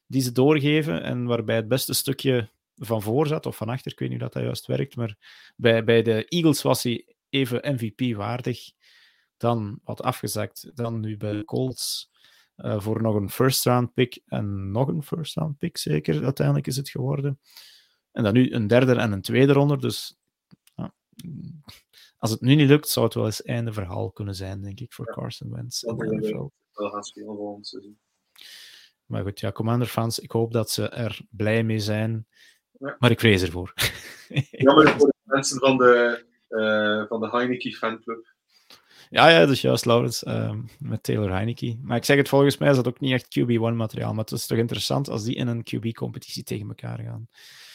die ze doorgeven en waarbij het beste stukje van voor zat of van achter. Ik weet niet hoe dat, dat juist werkt. Maar bij, bij de Eagles was hij even MVP-waardig. Dan wat afgezakt. Dan nu bij de Colts uh, voor nog een first-round pick. En nog een first-round pick, zeker. Uiteindelijk is het geworden. En dan nu een derde en een tweede ronde. Dus als het nu niet lukt, zou het wel eens einde verhaal kunnen zijn, denk ik, voor ja. Carson Wentz. Dat wel gaan spelen volgend seizoen. Maar goed, ja, Commander-fans, ik hoop dat ze er blij mee zijn. Ja. Maar ik vrees ervoor. Jammer voor de mensen van de, uh, van de Heineken fanclub. Ja, ja, dat is juist, Laurens, uh, met Taylor Heineke. Maar ik zeg het, volgens mij is dat ook niet echt QB1-materiaal. Maar het is toch interessant als die in een QB-competitie tegen elkaar gaan.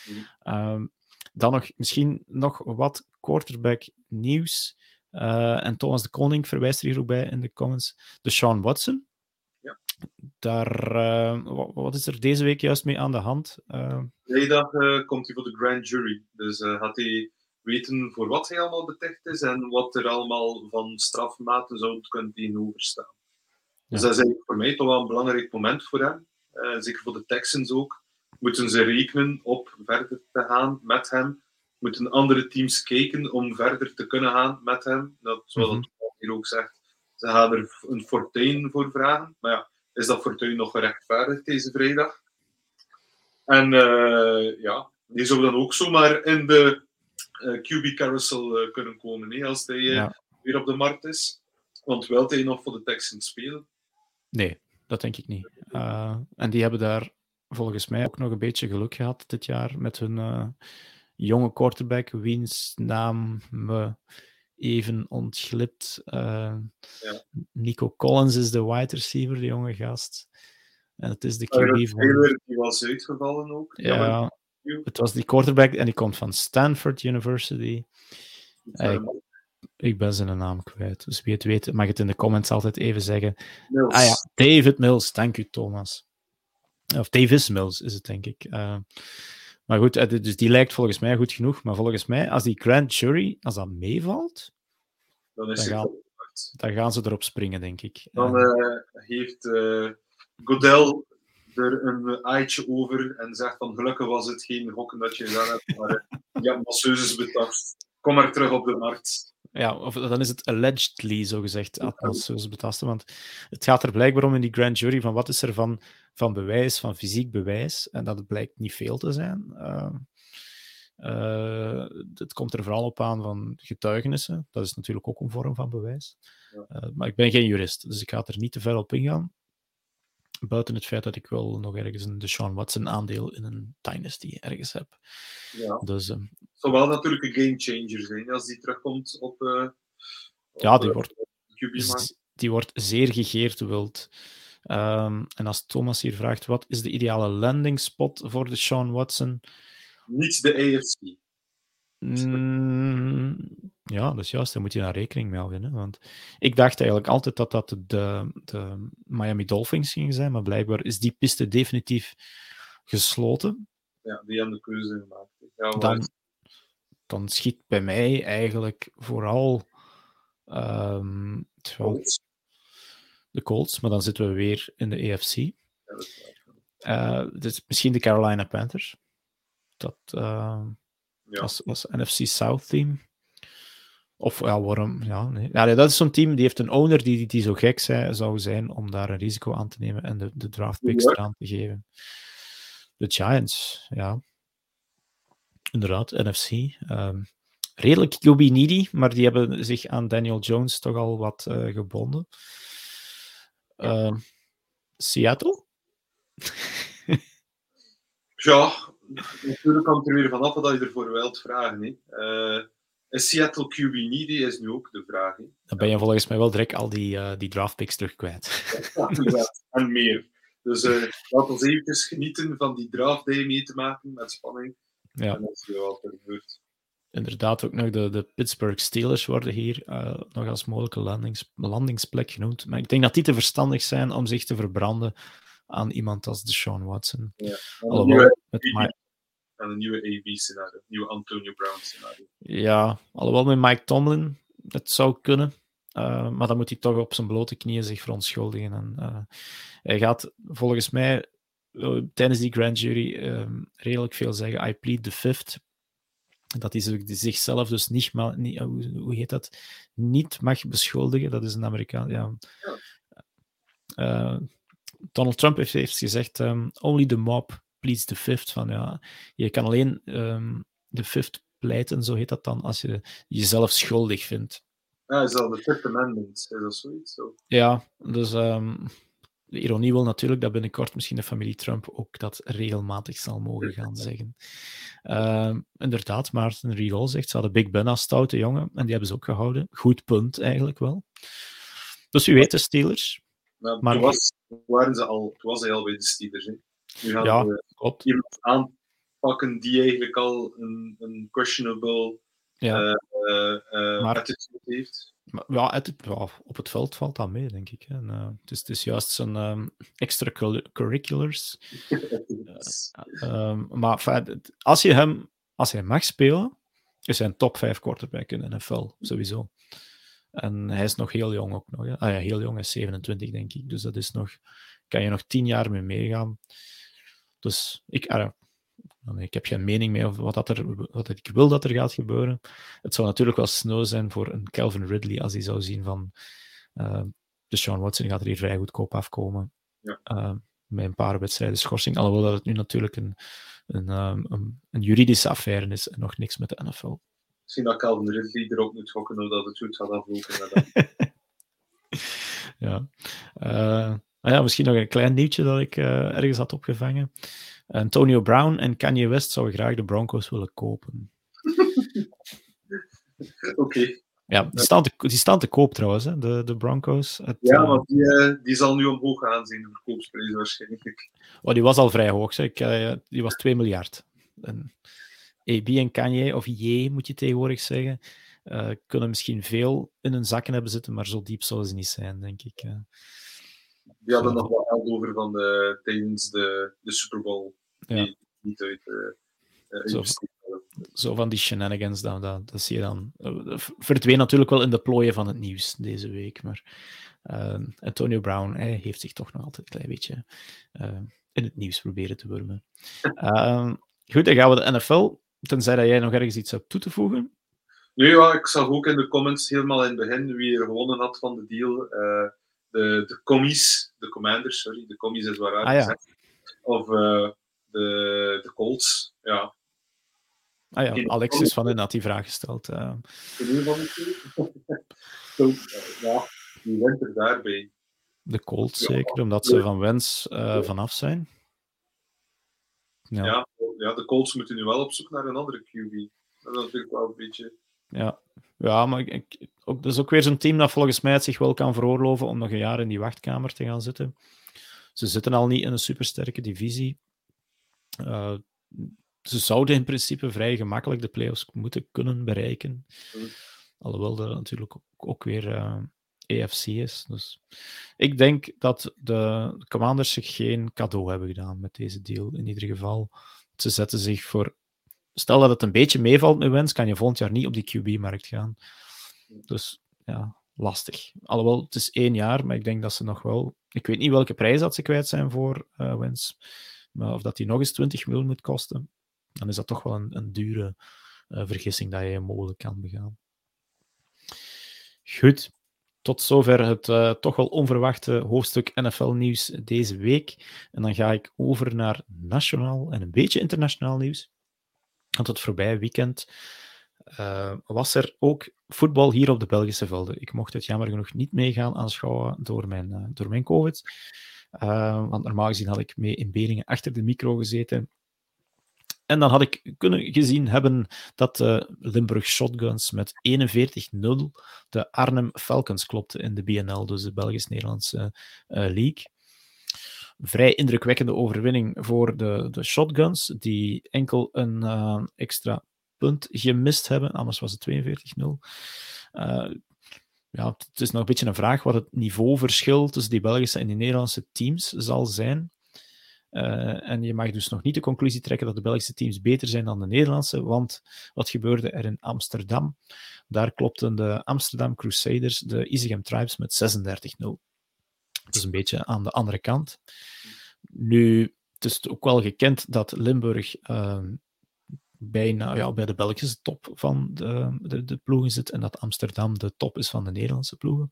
Mm. Um, dan nog, misschien nog wat quarterback-nieuws. Uh, en Thomas de Koning verwijst er hier ook bij in de comments. De Sean Watson. Ja. Daar, uh, wat, wat, is er deze week juist mee aan de hand? Uh, Vrijdag komt hij voor de grand jury. Dus had hij weten voor wat hij allemaal beticht is en wat er allemaal van strafmaten zou kunnen tegenover staan. Dus dat is eigenlijk voor mij toch wel een belangrijk moment voor hem. Zeker voor de Texans ook. Moeten ze rekenen op verder te gaan met hem. Moeten andere teams kijken om verder te kunnen gaan met hem. Dat, zoals mm -hmm. hier ook zegt, ze gaan er een fortuin voor vragen. Maar ja, is dat fortuin nog gerechtvaardigd deze vrijdag? En uh, ja, die zou dan ook zomaar in de uh, QB carousel uh, kunnen komen hè, als hij ja. weer op de markt is. Want wil hij nog voor de Texans spelen? Nee, dat denk ik niet. en die hebben daar volgens mij ook nog een beetje geluk gehad dit jaar met hun jonge quarterback, wiens naam me even ontglipt. Ja. Nico Collins is de wide receiver, de jonge gast. En het is de QB van... Die was uitgevallen ook. Ja, ja het was die quarterback en die komt van Stanford University. Ik, ik, ben zijn naam kwijt. Dus wie het weet, mag het in de comments altijd even zeggen. Mills. Ah ja, David Mills. Dank u, Thomas. Of Davis Mills is het, denk ik. Uh, maar goed, dus die lijkt volgens mij goed genoeg. Maar volgens mij, als die grand jury, als dat meevalt, dan, is dan, gaan, dan gaan ze erop springen, denk ik. Dan uh, heeft uh, Godel er een aaitje over en zegt van gelukkig was het geen gokken dat je gedaan hebt, maar je hebt masseuses betast. Kom maar terug op de markt. Ja, of dan is het allegedly, zo gezegd, masseuses betasten. Want het gaat er blijkbaar om in die grand jury van wat is er van, van bewijs, van fysiek bewijs. En dat blijkt niet veel te zijn. Uh, uh, het komt er vooral op aan van getuigenissen. Dat is natuurlijk ook een vorm van bewijs. Uh, maar ik ben geen jurist, dus ik ga er niet te ver op ingaan. Buiten het feit dat ik wel nog ergens een Deshaun Watson aandeel in een Dynasty ergens heb. Ja. Dus, het zou wel natuurlijk een game changer zijn als die terugkomt op. Uh, op ja, die, uh, wordt, die wordt zeer gegeerd wild. Um, en als Thomas hier vraagt, wat is de ideale landing spot voor de Sean Watson? Niet de AFC. Mm, ja, dat is juist. Daar moet je daar rekening mee houden. Hè? Want ik dacht eigenlijk altijd dat dat de, de Miami Dolphins ging zijn, maar blijkbaar is die piste definitief gesloten. Ja, die hebben de keuze gemaakt. Ja, dan, dan schiet bij mij eigenlijk vooral um, Colts. de Colts, maar dan zitten we weer in de. Ja, uh, dus misschien de Carolina Panthers. Dat, uh, ja. als, als NFC South team. Of ja, waarom? Ja, nee. ja, dat is zo'n team die heeft een owner die, die zo gek zou zijn om daar een risico aan te nemen en de, de draft picks Ja. eraan te geven. De Giants, ja. Inderdaad, NFC. Ehm, redelijk QB needy, maar die hebben zich aan Daniel Jones toch al wat eh, gebonden. Ehm, Seattle? Ja, natuurlijk hangt er weer vanaf wat je ervoor wilt vragen. Hè. Eh, is Seattle QB needy, is nu ook de vraag. Hè. Dan ben je volgens mij wel direct al die, eh, die draft picks terug kwijt. Ja, inderdaad. en meer. Dus eh laten we even genieten van die draft day mee te maken met spanning. Ja. En dat is er gebeurt. Inderdaad, ook nog de, de Pittsburgh Steelers worden hier eh, nog als mogelijke landings, landingsplek genoemd. Maar ik denk dat die te verstandig zijn om zich te verbranden aan iemand als Deshaun Watson. Ja. Alhoewel, met En een nieuwe AB-scenario. Nieuwe Antonio Brown scenario. ja, alhoewel met Mike Tomlin, het zou kunnen. Uh, maar dan moet hij toch op zijn blote knieën zich verontschuldigen. En, uh, hij gaat volgens mij uh, tijdens die grand jury um, redelijk veel zeggen: I plead the fifth. Dat hij zichzelf dus niet, maar, niet hoe, heet dat? Niet mag beschuldigen. Dat is een Amerikaan. Ja. Donald Trump heeft, heeft gezegd: um, Only the mob pleads the fifth. Van ja, je kan alleen um, de fifth pleiten, zo heet dat dan, als je jezelf schuldig vindt. Ja, is dat de Fifth Amendment? Is dat zoiets? Zo? Ja, dus um, de ironie wil natuurlijk dat binnenkort misschien de familie Trump ook dat regelmatig zal mogen gaan zeggen. Uh, inderdaad, Maarten Riol zegt, ze hadden Big Ben als stoute jongen, en die hebben ze ook gehouden. Goed punt, eigenlijk wel. Dus u weet de Steelers. Maar toen, was, waren ze al, toen was hij al bij de Steelers. Hè? Nu gaan ja, we klopt. iemand aanpakken die eigenlijk al een, een questionable ja. uh, uh, maar, attitude heeft. Ja, het, ja, op het veld valt dat mee, denk ik. En, uh, het, is, het is juist zijn um, extracurriculars. um, maar als je hem als hij mag spelen, is hij een top 5 quarterback in de NFL, sowieso. En hij is nog heel jong ook nog. Hè? Ah ja, heel jong, hij is 27, denk ik. Dus dat is nog, kan je nog 10 jaar mee meegaan. Dus ik, ah, ik heb geen mening mee over wat, dat er, wat ik wil dat er gaat gebeuren. Het zou natuurlijk wel snow zijn voor een Calvin Ridley als hij zou zien van uh, de Sean Watson gaat er hier vrij goedkoop afkomen. Ja. Uh, met een paar wedstrijden schorsing. Alhoewel dat het nu natuurlijk een, een, um, een, een, juridische affaire is en nog niks met de NFL. Misschien dat Calvin Ridley er ook moet gokken omdat het goed gaat aflopen. ja. Uh, ja, misschien nog een klein nieuwtje dat ik ergens had opgevangen. Antonio Brown en Kanye West zouden graag de Broncos willen kopen. Oké. Okay. Ja, die staan, te, die staan te koop trouwens, hè, de, de Broncos. Het, ja, want die, uh, die zal nu omhoog gaan zien, de verkoopsprijs waarschijnlijk. Oh, die was al vrij hoog, zeg. Uh, die was 2 miljard. En AB en Kanye, of J moet je tegenwoordig zeggen, uh, kunnen misschien veel in hun zakken hebben zitten, maar zo diep zullen ze niet zijn, denk ik. Die hadden nog wel geld over van de, tijdens de, de Super Bowl. Die ja. niet uit. Uh, zo, zo, van die shenanigans, dat, dat, dat zie je dan. Uh, verdween natuurlijk wel in de plooien van het nieuws deze week. Maar uh, Antonio Brown hij heeft zich toch nog altijd een klein beetje in het nieuws proberen te wurmen. Ehm, goed, dan gaan we de NFL. Tenzij dat jij nog ergens iets hebt toe te voegen. Nu ja, ik zag ook in de comments helemaal in het begin wie er gewonnen had van de deal de, de commies, de commanders, sorry, de commies is waar ah, ja. Of uh, de, de Colts, ja. Ah ja, Alexis van den had die vraag gesteld. Uh. ja, die wint er daarbij. De Colts ja, zeker, omdat ze van Wens uh, vanaf zijn. Ja. ja. Ja, de Colts moeten nu wel op zoek naar een andere QB. Dat is natuurlijk wel een beetje... Ja, ja, maar ook, dat is ook weer zo'n team dat volgens mij het zich wel kan veroorloven om nog een jaar in die wachtkamer te gaan zitten. Ze zitten al niet in een supersterke divisie. Uh, ze zouden in principe vrij gemakkelijk de playoffs moeten kunnen bereiken. Alhoewel dat natuurlijk ook, ook weer uh, eh, EFC is. Dus ik denk dat de commanders zich geen cadeau hebben gedaan met deze deal. In ieder geval, ze zetten zich voor stel dat het een beetje meevalt met Wens, kan je volgend jaar niet op die QB-markt gaan. Dus ja, lastig. Alhoewel, het is één jaar, maar ik denk dat ze nog wel... Ik weet niet welke prijs dat ze kwijt zijn voor uh, Wens. Maar of dat die nog eens 20 miljoen moet kosten, dan is dat toch wel een, een dure uh, vergissing dat je mogelijk kan begaan. Goed, tot zover het uh, toch wel onverwachte hoofdstuk NFL-nieuws deze week. En dan ga ik over naar nationaal en een beetje internationaal nieuws. Want het voorbije weekend uh, was er ook voetbal hier op de Belgische velden. Ik mocht het jammer genoeg niet meegaan aanschouwen door mijn, uh, door mijn COVID. Uh, want normaal gezien had ik mee in Beringen achter de micro gezeten. En dan had ik kunnen gezien hebben dat uh, Limburg Shotguns met 41-0 de Arnhem Falcons klopte in de BNL, dus de Belgisch-Nederlandse League vrij indrukwekkende overwinning voor de, de Shotguns, die enkel een uh, extra punt gemist hebben. Anders was het 42-0. Uh, ja, het is nog een beetje een vraag wat het niveauverschil tussen die Belgische en die Nederlandse teams zal zijn. Uh, en je mag dus nog niet de conclusie trekken dat de Belgische teams beter zijn dan de Nederlandse, want wat gebeurde er in Amsterdam? Daar klopten de Amsterdam Crusaders de Isegem Tribes met 36-0. Dat is een beetje aan de andere kant. Nu, het is ook wel gekend dat Limburg ehm, bijna ja, bij de Belgische top van de, de, ploegen zit en dat Amsterdam de top is van de Nederlandse ploegen.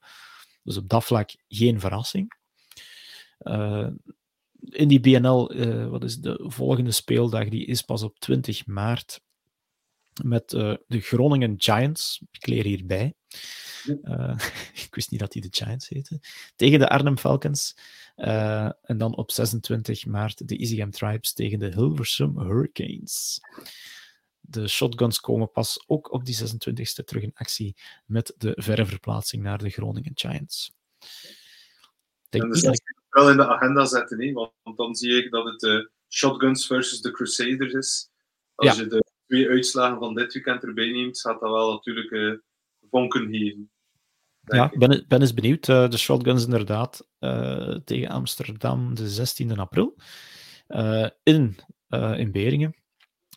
Dus op dat vlak geen verrassing. Uh, in die BNL, uh, wat is de volgende speeldag? Die is pas op 20 maart met uh, de Groningen Giants. Ik leer hierbij. Uh, ik wist niet dat die de Giants heten. Tegen de Arnhem Falcons. Uh, en dan op 26 maart de Easyham Tribes tegen de Hilversum Hurricanes. De shotguns komen pas ook op die 26e terug in actie met de verre verplaatsing naar de Groningen Giants. Denk dus dat wel in de agenda zetten, hè? want dan zie ik dat het de Shotguns versus de Crusaders is. Als je de twee uitslagen van dit weekend erbij neemt, gaat dat wel natuurlijk uh, vonken geven. Ja, ik ben, ben eens benieuwd. Uh, de Shotguns inderdaad uh, tegen Amsterdam de 16e april in, in Beringen.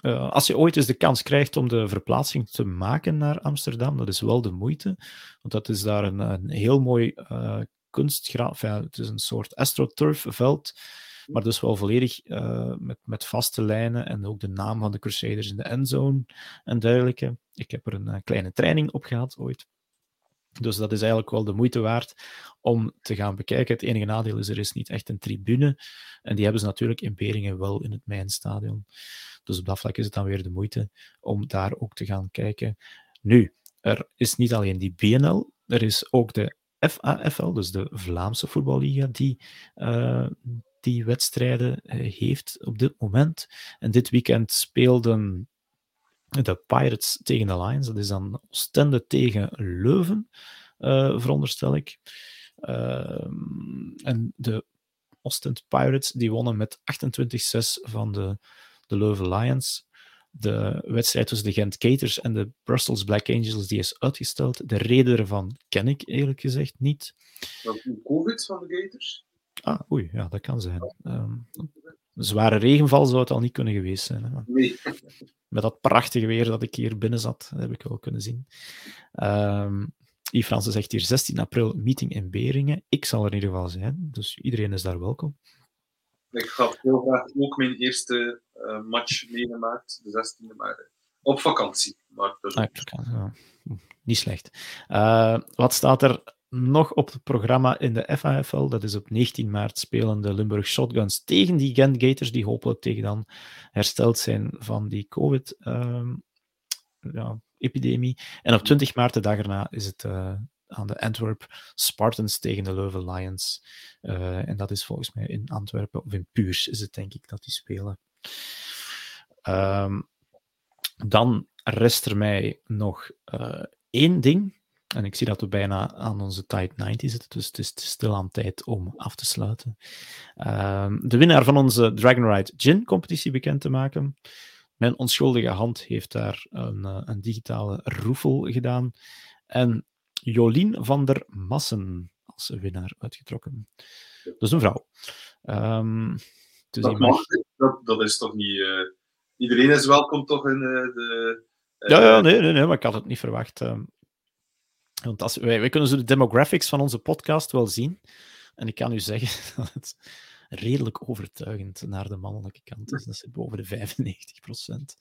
als je ooit eens de kans krijgt om de verplaatsing te maken naar Amsterdam, dat is wel de moeite. Want dat is daar een, een heel mooi kunstgraf. Ja, het is een soort astroturfveld, maar dus wel volledig met, met vaste lijnen en ook de naam van de Crusaders in de endzone en dergelijke. Ik heb er een kleine training op gehad ooit. Dus dat is eigenlijk wel de moeite waard om te gaan bekijken. Het enige nadeel is, er is niet echt een tribune. En die hebben ze natuurlijk in Beringen wel in het Mijnstadion. Dus op dat vlak is het dan weer de moeite om daar ook te gaan kijken. Nu, er is niet alleen die BNL, er is ook de FAFL, dus de Vlaamse voetballiga, die uh, die wedstrijden uh, heeft op dit moment. En dit weekend speelden de Pirates tegen de Lions. Dat is dan Oostende tegen Leuven, uh, veronderstel ik. en de Ostend Pirates die wonnen met 28-6 van de, de Leuven Lions. De wedstrijd tussen de Gent Caters en de Brussels Black Angels die is uitgesteld. De reden ervan ken ik eerlijk gezegd niet. de COVID van de Gators? Ah, oei, ja, dat kan zijn. Um, een zware regenval zou het al niet kunnen geweest zijn. Hè? Nee. Met dat prachtige weer dat ik hier binnen zat, heb ik wel kunnen zien. Um, Yves Fransen zegt hier 16 april meeting in Beringen. Ik zal er in ieder geval zijn, dus iedereen is daar welkom. Ik ga heel graag ook mijn eerste uh, match meegemaakt, de 16e maart. Op vakantie. Maar dus ah, ja. Niet slecht. Uh, wat staat er nog op het programma in de FAFL? Dat is op 19 maart spelen de Limburg Shotguns tegen die Gent Gators, die hopelijk tegen dan hersteld zijn van die COVID-epidemie. Ja, en op 20 maart, de dag erna, is het uh, aan de Antwerp Spartans tegen de Leuven Lions. Uh, en dat is volgens mij in Antwerpen, of in Puurs is het denk ik dat die spelen. Um, dan rest er mij nog uh, één ding. En ik zie dat we bijna aan onze tight 90 zitten, dus het is stil aan tijd om af te sluiten. Uh, de winnaar van onze Dragon Ride Gin competitie bekend te maken. Mijn onschuldige hand heeft daar een, uh, een digitale roefel gedaan. En Jolien van der Massen als winnaar uitgetrokken. Dus een vrouw. Um, dus dat, mag, dat, dat, is toch niet. Uh, iedereen is welkom toch in uh, de. Ja, ja, nee, nee, nee, maar ik had het niet verwacht. Um, want wij, kunnen zo de demographics van onze podcast wel zien. En ik kan u zeggen dat het redelijk overtuigend naar de mannelijke kant is. Dat zit boven de 95 procent.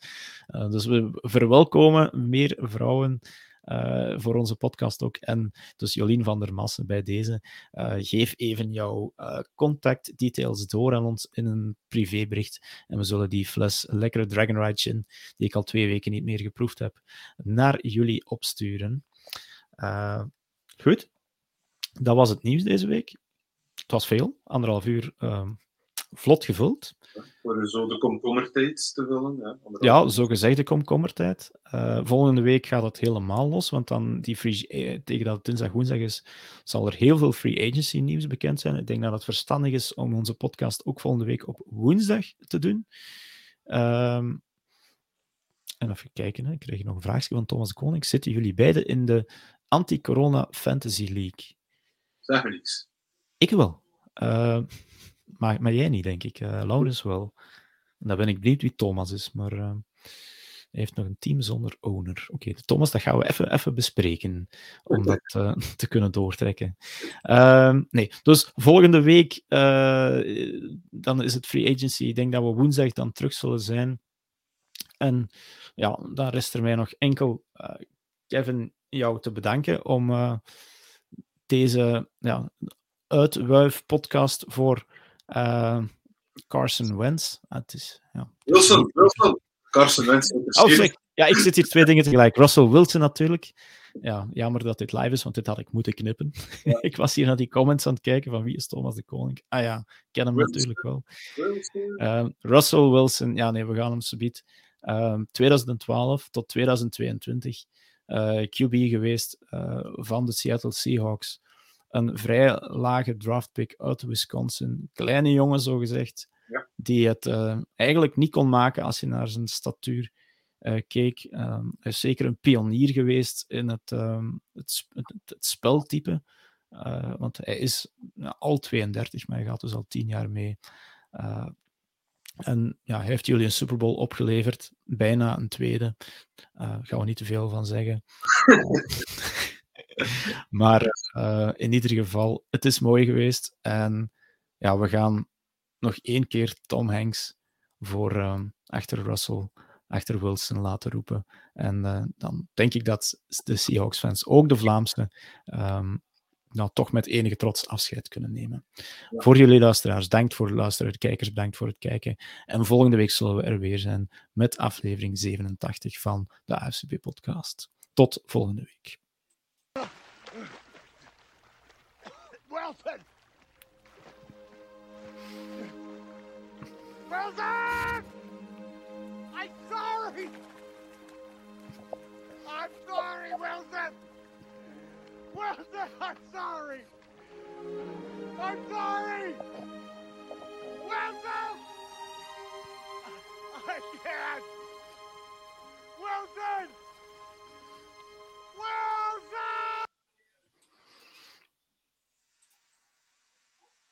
dus we verwelkomen meer vrouwen uh, voor onze podcast ook. En dus Jolien van der Massen bij deze. Uh, geef even jouw contactdetails door aan ons in een privébericht. En we zullen die fles lekkere Dragon Ride Gin, die ik al twee weken niet meer geproefd heb, naar jullie opsturen. Goed, dat was het nieuws deze week. Het was veel, anderhalf uur ehm, vlot gevuld. Voor zo de komkommertijd te vullen. Ja, ja zo gezegd de komkommertijd. Uh, volgende week gaat het helemaal los, want dan die free, eh, tegen dat het dinsdag woensdag is, zal er heel veel free agency nieuws bekend zijn. Ik denk dat het verstandig is om onze podcast ook volgende week op woensdag te doen. Um, en even kijken, hè. ik kreeg nog een vraagje van Thomas Koning. Zitten jullie beiden in de Anti-Corona Fantasy League? Zeg me niks. Ik wel. Uh, maar, maar jij niet, denk ik. Uh, Laurens wel. En dan ben ik benieuwd wie Thomas is. Maar uh, Hij heeft nog een team zonder owner. Oké, Thomas, dat gaan we even, even bespreken. Om dat uh, te kunnen doortrekken. Nee, dus volgende week dan is het free agency. Ik denk dat we woensdag dan terug zullen zijn. En ja, dan rest er mij nog enkel, Kevin, jou te bedanken om uh, deze ja, uitwuif-podcast voor uh, Carson Wentz. Ah, het is, ja. Wilson, Wilson. Carson Wentz. Oh. Ja, ik zit hier twee dingen tegelijk. Russell Wilson natuurlijk. Ja, jammer dat dit live is, want dit had ik moeten knippen. Ja. ik was hier naar die comments aan het kijken van wie is Thomas de Koning. Ah ja, ik ken hem Wilson. natuurlijk wel. Uh, Russell Wilson, ja nee, we gaan hem subiet. Uh, 2012 tot 2022 uh, QB geweest uh, van de Seattle Seahawks. Een vrij lage draftpick uit Wisconsin. Kleine jongen, zo gezegd. Ja. Die het uh, eigenlijk niet kon maken als je naar zijn statuur uh, keek. Um, hij is zeker een pionier geweest in het, um, het, het, het, speltype. Uh, want hij is nou, al 32, maar hij gaat dus al 10 jaar mee. Uh, en ja, heeft jullie een Super Bowl opgeleverd, bijna een tweede. Daar gaan we niet te veel van zeggen. maar in ieder geval, het is mooi geweest. En ja, we gaan nog één keer Tom Hanks voor um, achter Russell, achter Wilson laten roepen. En uh, dan denk ik dat de Seahawks-fans, ook de Vlaamse, um, nou, toch met enige trots afscheid kunnen nemen. Ja. Voor jullie luisteraars, dank voor de luisteraars, kijkers, bedankt voor het kijken. En volgende week zullen we er weer zijn met aflevering 87 van de AFCB-podcast. Tot volgende week. Wilson! Wilson! I'm sorry! I'm sorry, Wilson! Wilson, I'm sorry. I'm sorry. Wilson! I can't. Wilson! Wilson!